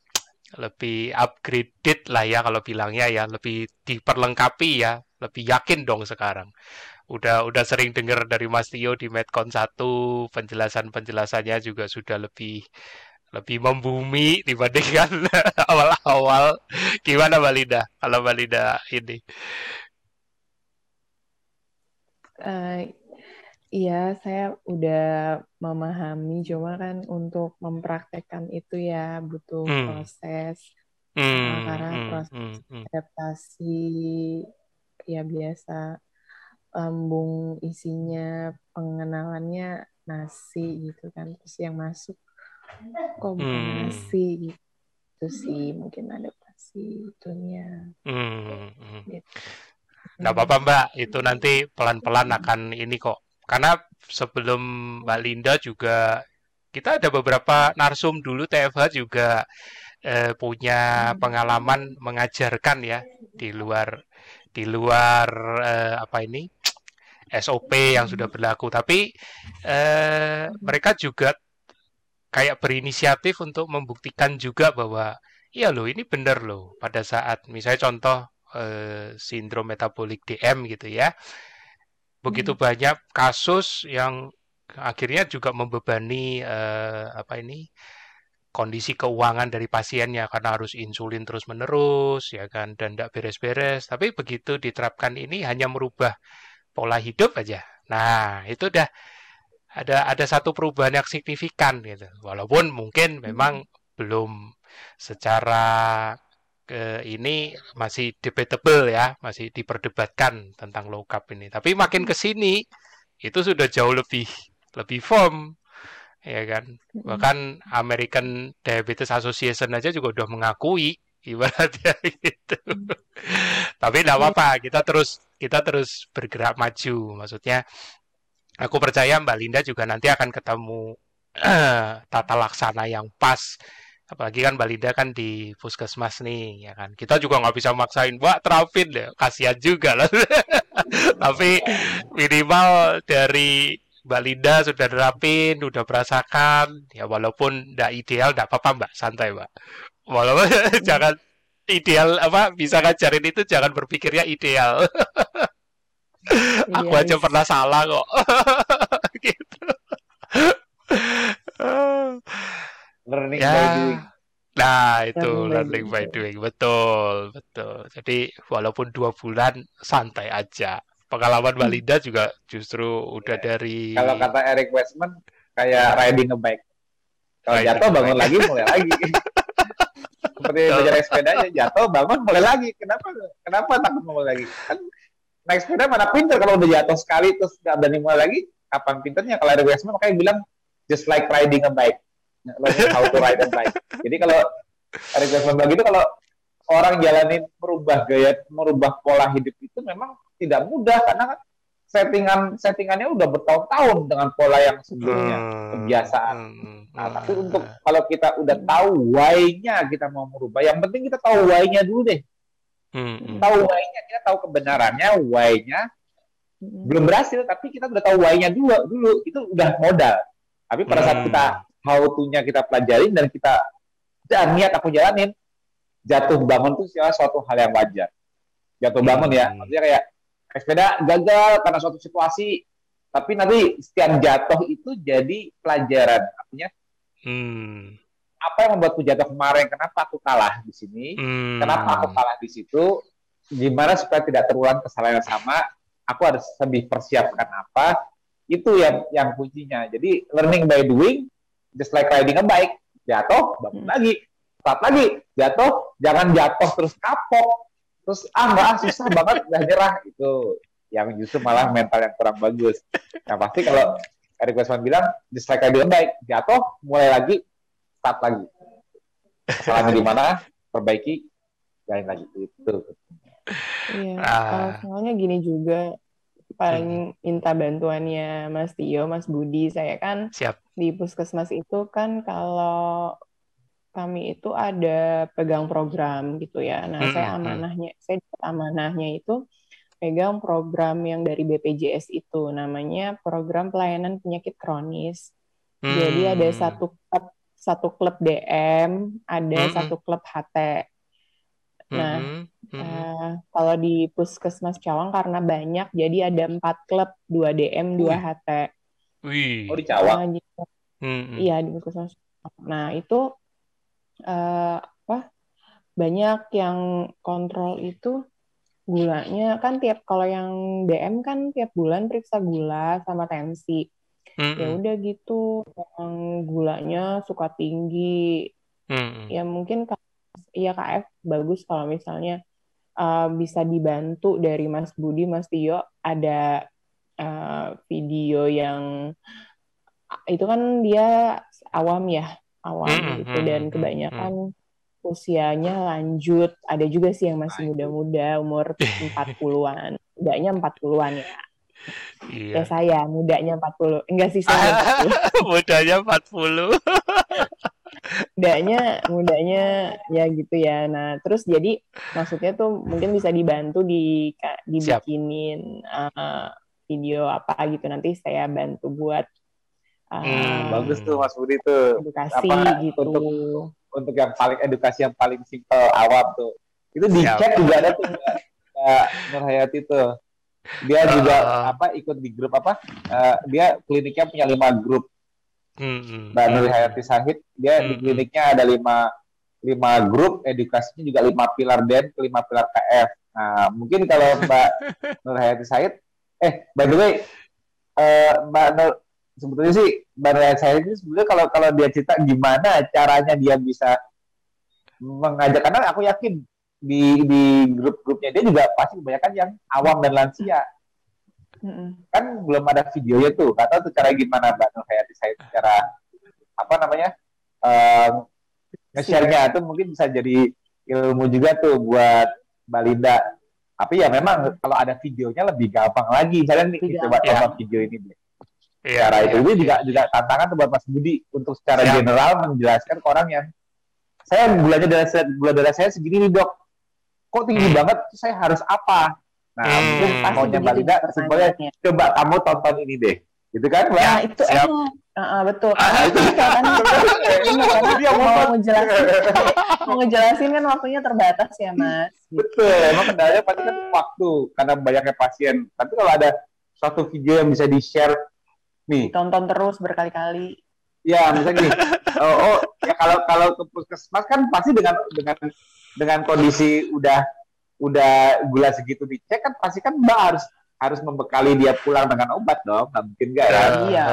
Lebih upgraded lah ya kalau bilangnya ya, lebih diperlengkapi ya, lebih yakin dong sekarang. Udah udah sering dengar dari Mas Tio di Medcon 1, penjelasan-penjelasannya juga sudah lebih lebih membumi dibandingkan <laughs> awal-awal. Gimana Mbak Linda? Kalau Mbak Linda ini. Eh, iya, saya udah memahami, cuma kan untuk mempraktekkan itu ya butuh Hmm. proses Hmm, karena hmm, proses hmm, hmm. adaptasi ya biasa lambung isinya pengenalannya nasi gitu kan terus yang masuk kok bukan Hmm. nasi gitu sih mungkin adaptasi itunya Hmm, hmm. gitu. Nggak apa-apa Mbak, itu nanti pelan-pelan akan ini kok. Karena sebelum Mbak Linda juga kita ada beberapa narsum dulu TFH juga eh, punya pengalaman mengajarkan ya di luar di luar eh, apa ini SOP yang sudah berlaku. Tapi eh, mereka juga kayak berinisiatif untuk membuktikan juga bahwa iya loh ini benar loh pada saat misalnya contoh eh, sindrom metabolik DM gitu ya. Begitu banyak kasus yang akhirnya juga membebani eh, apa ini kondisi keuangan dari pasiennya karena harus insulin terus-menerus ya kan dan tidak beres-beres. Tapi begitu diterapkan ini hanya merubah pola hidup aja. Nah, itu udah ada ada satu perubahan yang signifikan gitu. Walaupun mungkin memang belum secara ke ini masih debatable ya, masih diperdebatkan tentang low carb ini. Tapi makin ke sini itu sudah jauh lebih lebih firm ya kan. Bahkan American Diabetes Association aja juga udah mengakui ibaratnya <laughs> gitu. Tapi tidak apa-apa, kita terus kita terus bergerak maju. Maksudnya aku percaya Mbak Linda juga nanti akan ketemu <clears throat> tata laksana yang pas. Apalagi kan Mbak Linda kan di puskesmas nih, ya kan. Kita juga nggak bisa maksain, Mbak terapin deh, kasihan juga lah. <laughs> Tapi minimal dari Mbak Linda sudah nerapin, udah merasakan, ya walaupun tidak ideal, tidak apa-apa Mbak, santai Mbak. Walaupun <laughs> jangan ideal apa bisa ngajarin itu jangan berpikirnya ideal. Aku aja pernah salah kok. <laughs> gitu. Learning ya. by doing. Nah, itu Learning by learning by doing. Betul, betul. Jadi walaupun dua bulan santai aja. Pengalaman Mbak Linda juga justru udah dari Kalau kata Eric Westman kayak riding a bike. Kalau Riding jatuh bangun bike. lagi mulai lagi. <laughs> Seperti belajar naik sepeda aja, jatuh bangun mulai lagi. Kenapa? Kenapa takut mulai lagi? Kan naik sepeda mana pinter kalau udah jatuh sekali terus nggak berani mulai lagi. Kapan pinternya? Kalau Eric Westman makanya bilang just like riding a bike. Learning how to ride a bike. Jadi kalau Eric Westman bilang gitu kalau orang jalanin merubah gaya, merubah pola hidup itu memang tidak mudah karena kan settingan settingannya udah bertahun-tahun dengan pola yang sebelumnya Hmm, kebiasaan. hmm, Nah, tapi untuk kalau kita udah tahu why-nya kita mau merubah, yang penting kita tahu why-nya dulu deh. Hmm. Tahu why-nya, kita tahu kebenarannya, why-nya belum berhasil, tapi kita udah tahu why-nya dulu, dulu itu udah modal. Tapi pada saat kita how to-nya kita pelajarin dan kita dan niat aku jalanin, jatuh bangun itu suatu hal yang wajar. Jatuh bangun ya, maksudnya kayak naik sepeda gagal karena suatu situasi, tapi nanti setiap jatuh itu jadi pelajaran. Artinya Hmm. apa yang membuatku jatuh kemarin? Kenapa aku kalah di sini? Hmm. Kenapa aku kalah di situ? Gimana supaya tidak terulang kesalahan yang sama? Aku harus lebih persiapkan apa? Itu yang yang kuncinya. Jadi learning by doing, just like riding a bike. Jatuh, bangun Hmm. lagi. Start lagi. Jatuh, jangan jatuh terus kapok. Terus ah nggak ah, susah banget udah nyerah itu yang justru malah mental yang kurang bagus. Yang pasti kalau Eric Westman bilang just like riding a bike, jatuh, mulai lagi, start lagi. Kesalahannya di mana, perbaiki, jalan lagi. Itu. Iya, Ah. kalau soalnya gini juga paling minta bantuannya Mas Tio, Mas Budi. Saya kan Siap. di puskesmas itu kan kalau kami itu ada pegang program gitu ya. Nah, Hmm, saya hmm. amanahnya, saya dapat amanahnya itu pegang program yang dari BPJS itu namanya program pelayanan penyakit kronis. Jadi ada Hmm. satu klub satu klub DM, ada Hmm, hmm. satu klub HT. Nah, Hmm. Hmm. Eh, kalau di Puskesmas Cawang karena banyak, jadi ada empat klub, dua DM, dua. HT. Wih. Oh di Cawang. Nah, gitu. Hmm. hmm. Iya di Puskesmas. Cawang. Nah itu eh, apa? Banyak yang kontrol itu gulanya kan tiap kalau yang DM kan tiap bulan periksa gula sama tensi. Hmm. Ya udah gitu, yang gulanya suka tinggi. Hmm. Ya mungkin ya KF bagus kalau misalnya uh, bisa dibantu dari Mas Budi, Mas Tio ada uh, video yang itu kan dia awam ya, awam Mm, gitu mm, dan mm, kebanyakan usianya lanjut. Ada juga sih yang masih muda-muda umur <laughs> 40-an. Mudanya 40-an ya. Iya. Ya saya mudanya 40. Enggak sih saya <laughs> 40. Mudanya 40. mudanya mudanya ya gitu ya nah terus jadi maksudnya tuh mungkin bisa dibantu di dibikinin uh, video apa gitu nanti saya bantu buat Hmm. Bagus tuh Mas Budi tuh. edukasi Apa, gitu untuk- Untuk yang paling edukasi yang paling simpel awam tuh. Itu di chat juga ada tuh Mbak Mbak Nur Hayati tuh. Dia juga Ah. apa ikut di grup apa? Eh, dia kliniknya punya lima grup. Hmm. hmm. Mbak Nur Hayati Sahid dia di Hmm. kliniknya ada lima lima grup edukasinya juga lima pilar den lima pilar KF. Nah mungkin kalau Mbak <laughs> Nur Hayati Sahid, eh by the way eh, Mbak Nur sebetulnya sih Hayati Sahid ini sebenarnya kalau kalau dia cerita gimana caranya dia bisa mengajak karena aku yakin di di grup-grupnya dia juga pasti kebanyakan yang awam dan lansia Mm-mm. kan belum ada videonya tuh tahu tuh cara gimana Mbak Nur Hayati Sahid cara apa namanya eh, nge-share-nya itu mungkin bisa jadi ilmu juga tuh buat Mbak Linda. Tapi ya memang kalau ada videonya lebih gampang lagi. Misalnya nih coba gampang. tonton video ini deh. Iya. Cara itu iya. ini juga juga tantangan tuh buat Mas Budi untuk secara Siap. general menjelaskan ke orang yang saya gulanya darah saya gula darah saya segini nih dok. Kok tinggi Hmm. banget? Saya harus apa? Nah, Hmm. mungkin maunya Mbak begitu Linda simpelnya pertanyaannya. coba kamu tonton ini deh. Gitu kan, Mbak? Nah, itu siap. enak. Ah, ah, betul. Karena itu kan ini karena Jadi yang mau ngejelasin, <laughs> mau ngejelasin kan waktunya terbatas ya, Mas. Betul, emang kendalanya pasti kan waktu karena banyaknya pasien. Tapi kalau ada suatu video yang bisa di-share nih, Tonton terus berkali-kali. ya misalnya gini, oh, oh, ya kalau kalau ke puskesmas kan pasti dengan dengan dengan kondisi udah udah gula segitu dicek kan pasti kan mbak harus harus membekali dia pulang dengan obat dong, nggak mungkin nggak ya? Iya.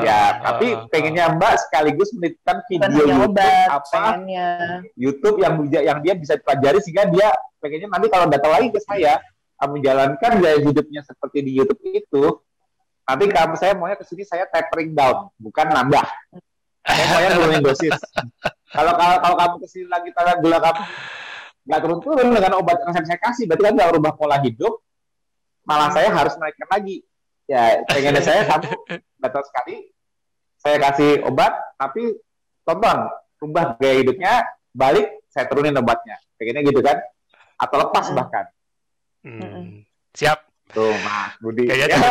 Ya, tapi pengennya mbak sekaligus menitipkan video YouTube obat, apa pengennya. YouTube yang yang dia bisa pelajari sehingga dia pengennya nanti kalau datang lagi ke saya menjalankan gaya hidupnya seperti di YouTube itu nanti kamu saya maunya ke sini saya tapering down bukan nambah. Saya maunya nurunin dosis. Kalau kalau kalau kamu ke sini lagi tanda gula kamu nggak turun turun dengan obat yang saya kasih berarti kan nggak rubah pola hidup malah saya harus naikkan lagi. Ya pengennya saya kamu datang sekali. Saya kasih obat tapi tonton rubah gaya hidupnya balik saya turunin obatnya. Pengennya gitu kan? Atau lepas Mm. bahkan. Hmm. Siap. Tuh mas Budi Kayaknya. <laughs>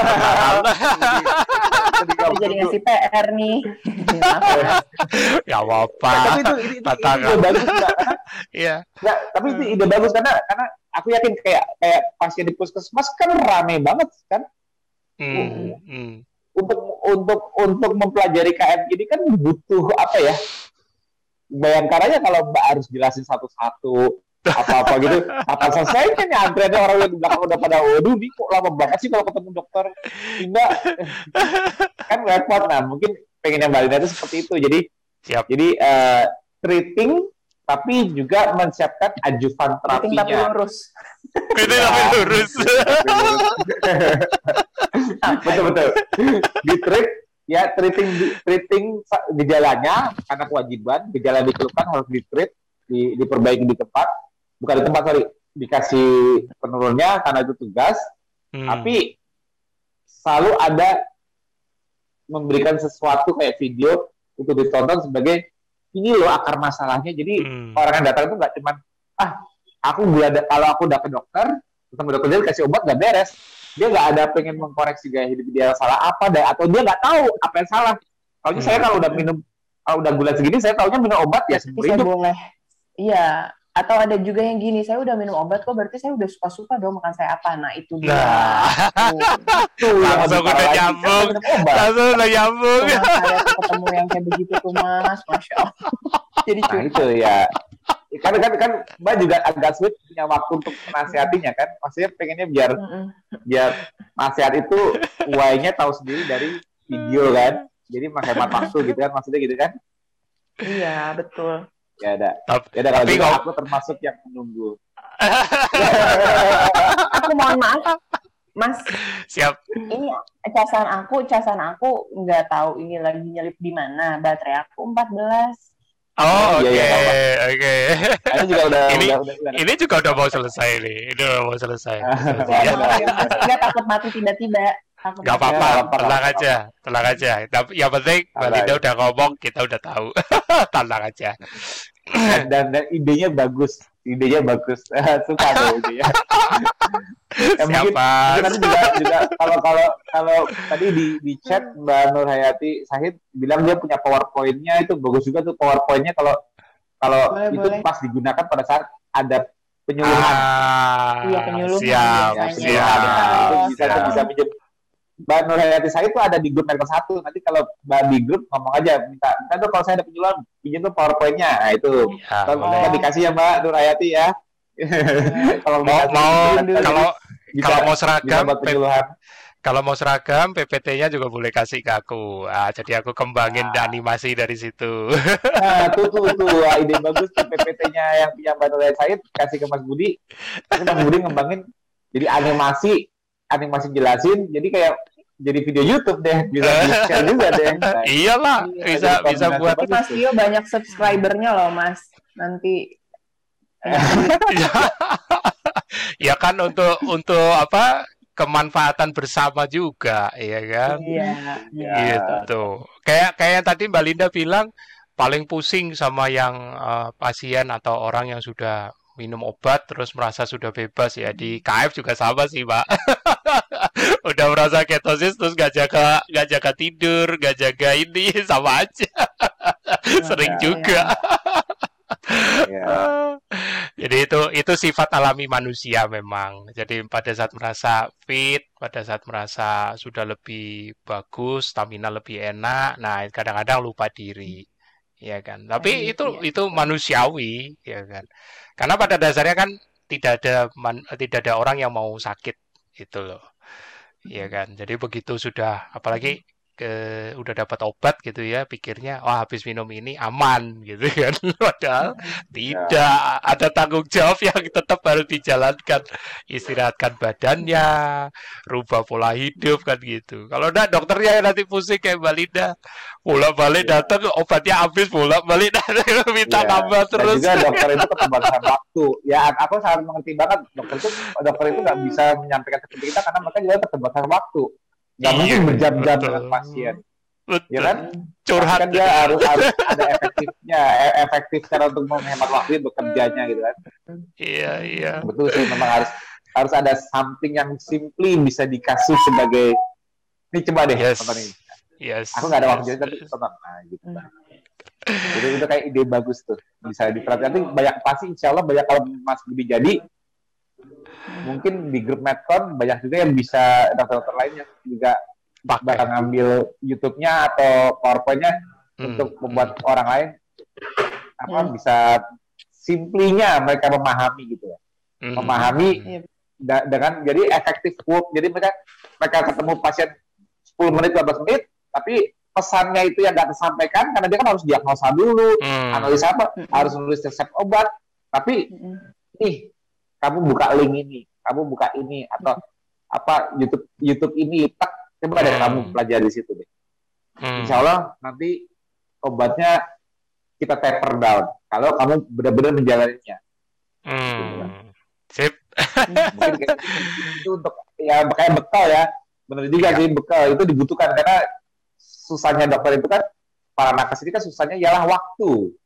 Kita jadi ngasih PR nih. Maaf, Mas. <laughs> Ya apa. tapi itu, itu, itu, itu ide bagus Mbak. Iya. Nggak, tapi itu ide bagus karena karena aku yakin kayak kayak pasien di puskesmas kan rame banget kan Hmm, hmm. untuk untuk untuk mempelajari KM ini kan butuh apa ya? Bayangkan aja kalau Mbak harus jelasin satu-satu apa-apa gitu. Apa selesainya nih antreannya orang yang di belakang udah pada waduh nih kok lama banget sih kalau ketemu dokter. Enggak kan repot nah mungkin pengennya Mbak Lina itu seperti itu. Jadi Siap. jadi eh, treating tapi juga menyiapkan ajuvan Penting tapi terapinya. lurus. Itu tapi lurus. <laughs> betul betul di treat ya treating di- treating gejalanya karena kewajiban gejala yang dikeluhkan harus di treat di, diperbaiki di tempat bukan di tempat sorry dikasih penurunnya karena itu tugas Hmm. tapi selalu ada memberikan sesuatu kayak video untuk ditonton sebagai ini loh akar masalahnya jadi Hmm. orang yang datang itu nggak cuman ah aku gula kalau aku udah ke dokter ketemu dokter dia kasih obat nggak beres dia nggak ada pengen mengkoreksi gaya hidup dia salah apa dan atau dia nggak tahu apa yang salah kalau Hmm. saya kalau udah minum kalau udah gula segini saya taunya minum obat ya seumur hidup boleh. Iya. Atau ada juga yang gini, saya udah minum obat kok, berarti saya udah suka-suka dong makan saya apa. Nah, itu dia. Nah, <laughs> Tuh, yang Langsung udah nyambung. langsung udah nyambung. Saya ketemu yang kayak begitu tuh, Mas. Masya Allah. <laughs> Jadi nah itu ya kan kan kan mbak juga agak sulit punya waktu untuk menasihatinya kan maksudnya pengennya biar biar nasihat itu why-nya tahu sendiri dari video kan jadi menghemat waktu gitu kan maksudnya gitu kan Iya, betul. Ya ada Tapi- ya ada kalau tapi gitu kalau- aku termasuk yang menunggu <laughs> Aku mohon maaf, Mas. Siap. Ini casan aku, casan aku nggak tahu ini lagi nyelip di mana. Baterai aku 14. Oh, Iya, oke, iya, oke. ini juga udah Ini- udah udah, udah. Ini juga udah mau selesai nih. Ini udah mau selesai. Ah, Ya, Iya. Nggak takut mati tiba-tiba. Gak apa-apa, Ya, tenang aja, tenang aja. Tapi yang penting Mbak Linda udah ngomong, kita udah tahu. <laughs> tenang aja. dan, dan, idenya bagus idenya bagus <laughs> suka tuh idenya Ya, mungkin- Siapa? mungkin nanti juga juga kalau kalau kalau tadi di di chat Mbak Nur Hayati Sahid bilang dia punya powerpointnya itu bagus juga tuh powerpointnya kalau kalau Boleh, itu boleh. pas digunakan pada saat ada penyuluhan Ah, Iya, penyuluhan siap, ya, penyuluhan siap. Nah, itu bisa siap. bisa pinjam Mbak Nur Hayati Sahid tuh ada di grup Medical satu nanti kalau Mbak di grup ngomong aja minta minta tuh kalau saya ada penyuluhan pinjam tuh powerpointnya nah itu Ya, Kalau bisa dikasih ya Mbak Nur Hayati ya <laughs> kalau Mau, mau kalau bisa- kalau mau seragam, kalau mau seragam, PPT-nya juga boleh kasih ke aku. Ah, jadi aku kembangin Ah. animasi dari situ. <laughs> Nah, tuh tuh tuh Wah, ide <laughs> bagus tuh PPT-nya yang punya Mbak Nur Said kasih ke Mas Budi. Terus Mas Budi ngembangin jadi animasi, animasi jelasin, jadi kayak jadi video YouTube deh, bisa share juga deh. Nah, <laughs> Iyalah, Iya, bisa bisa buat Tapi Mas Tio banyak subscribernya loh, Mas. Nanti ya, <laughs> ya kan untuk untuk apa kemanfaatan bersama juga, ya kan? Iya, iya. Gitu. Kayak kayak yang tadi Mbak Linda bilang paling pusing sama yang eh, pasien atau orang yang sudah minum obat terus merasa sudah bebas ya di KF juga sama sih Mbak. <laughs> Udah merasa ketosis terus gak jaga gak jaga tidur, gak jaga ini <laughs> sama aja. Sering Ya. juga. ya. <laughs> Jadi itu itu sifat alami manusia memang. Jadi pada saat merasa fit, pada saat merasa sudah lebih bagus, stamina lebih enak, nah kadang-kadang lupa diri. Ya kan. Tapi Iya, itu iya. itu manusiawi, ya kan. Karena pada dasarnya kan tidak ada man- tidak ada orang yang mau sakit itu loh. Ya kan. Jadi begitu sudah apalagi ke udah dapat obat gitu ya, pikirnya wah habis minum ini aman gitu <laughs> kan. Padahal tidak ada tanggung jawab yang tetap harus dijalankan. Istirahatkan badannya, rubah pola hidup kan gitu. Kalau enggak dokternya nanti pusing kayak Mbak Linda. Bolak-balik Iya. datang obatnya habis, bolak-balik <laughs> datang minta Iya. tambah Dan terus. juga dokter itu keterbatasan waktu. Ya, aku sangat mengerti banget. Dokter itu dokter itu nggak bisa menyampaikan seperti kita karena mereka juga keterbatasan waktu. Nggak Iya, mungkin berjam-jam dengan pasien, Betul. ya kan? Curhat. Kan dia harus harus <laughs> ada efektifnya, e- efektif cara untuk menghemat waktu bekerjanya gitu kan. Iya, iya. Betul sih, memang harus harus ada something yang simply bisa dikasih sebagai ini coba deh Yes. tonton ini. Yes. Aku nggak ada waktu yes. jadi tapi tonton. Nah, gitu. Hmm. Jadi itu kayak ide bagus tuh bisa diterapkan. Nanti banyak pasti insya Allah banyak kalau Mas Budi jadi mungkin di grup Medcon banyak juga yang bisa dokter-dokter lain yang juga bakal ngambil YouTube-nya atau PowerPoint-nya Hmm, untuk membuat orang lain apa Hmm. bisa simplinya mereka memahami gitu ya. hmm, memahami hmm. Da- dengan jadi efektif work. Jadi mereka mereka ketemu pasien 10 menit 15 menit tapi pesannya itu yang nggak tersampaikan karena dia kan harus diagnosa dulu, hmm. analisa apa, Hmm. harus nulis resep obat. Tapi Mm-mm. nih kamu buka link ini, kamu buka ini atau apa YouTube YouTube ini, tak coba deh Hmm. kamu pelajari di situ deh. Hmm. Insya Allah nanti obatnya kita taper down kalau kamu benar-benar menjalaninya. Hmm. Sip. Mungkin kayak gitu. itu untuk ya kayak bekal ya. Benar juga sih bekal itu dibutuhkan karena susahnya dokter itu kan para nakes ini kan susahnya ialah waktu.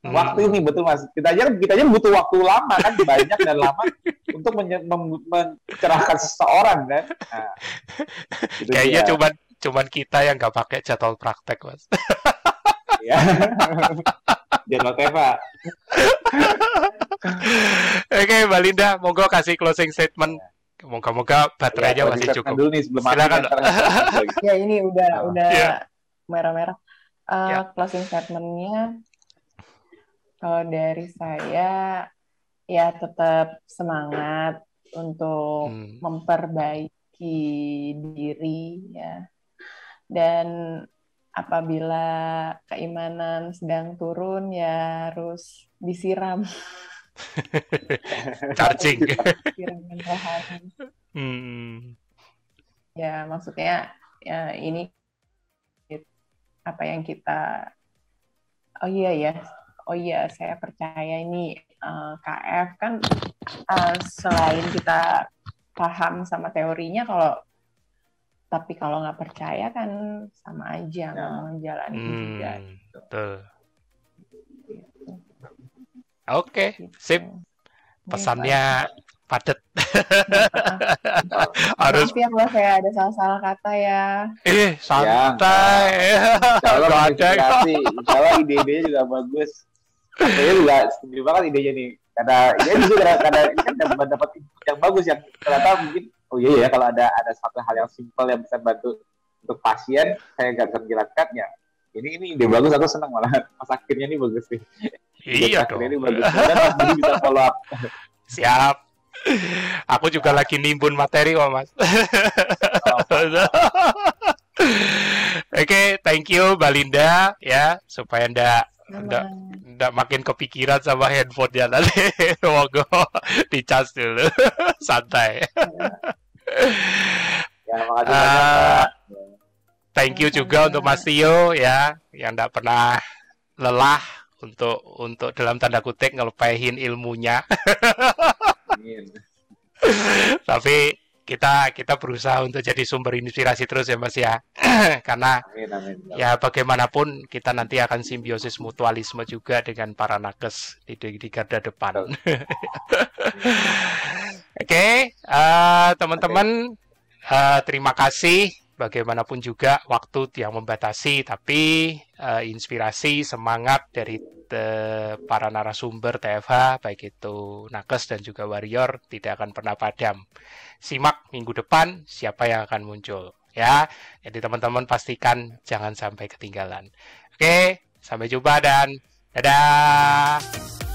Hmm. Waktu ini betul mas. Kita aja kita aja butuh waktu lama kan banyak dan lama <laughs> untuk menye- mem- mencerahkan seseorang kan. Nah, Kayaknya dia. cuman cuman kita yang nggak pakai jadwal praktek, Mas. ya. Jangan Teva. Oke, Mbak Linda, monggo kasih closing statement. Moga-moga baterainya Ya, masih cukup. dulu nih sebelum Silakan. <laughs> Ya ini udah Oh. udah Iya. merah-merah. Eh, Ya. Closing statementnya kalau dari saya ya tetap semangat untuk Hmm. memperbaiki diri ya dan apabila keimanan sedang turun ya harus disiram <laughs> Charging. siraman rohani Hmm. ya maksudnya ya ini apa yang kita oh iya ya oh iya saya percaya ini eh, KF kan eh, selain kita paham sama teorinya kalau tapi kalau nggak percaya kan sama aja nggak Ya. menjalani juga Hmm. Betul. Oke, gitu. sip. Ini Pesannya padat. Harus Maaf ya kalau saya ada salah-salah kata ya. eh santai. Insya Allah Nggak ada. menginspirasi. Insya Allah ide-idenya juga bagus. Saya juga setuju banget idenya nih. Karena ya justru karena, karena ini kan dapat dapat input yang bagus yang ternyata mungkin oh iya ya kalau ada ada satu hal yang simpel yang bisa bantu untuk pasien saya nggak bisa menjelaskannya. Ini ini ide bagus aku senang malah <laughs> mas akhirnya ini bagus. Ide Iya dong. Ini bagus. Dan Mas Budi bisa follow up. <laughs> Siap. Aku juga lagi nimbun materi kok, Mas. <laughs> Oke, thank you Mbak Linda ya supaya ndak ndak ndak makin kepikiran sama handphonenya nanti. <laughs> Monggo dicas dulu. <laughs> Santai. <laughs> Ya makasih banyak. Pak. Thank you juga untuk Mas Tio ya yang ndak pernah lelah untuk untuk dalam tanda kutip ngelepahin ilmunya. Amin. Tapi kita kita berusaha untuk jadi sumber inspirasi terus ya Mas ya. <clears throat> Karena Amin amin. ya bagaimanapun kita nanti akan simbiosis mutualisme juga dengan para nakes di, di, di garda depan. <laughs> Oke, eh, teman-teman eh, terima kasih. Bagaimanapun juga waktu yang membatasi, tapi eh, inspirasi, semangat dari eh, para narasumber TFH, baik itu nakes dan juga warrior, tidak akan pernah padam. Simak minggu depan siapa yang akan muncul, ya. Jadi teman-teman pastikan jangan sampai ketinggalan. Oke, sampai jumpa dan dadah.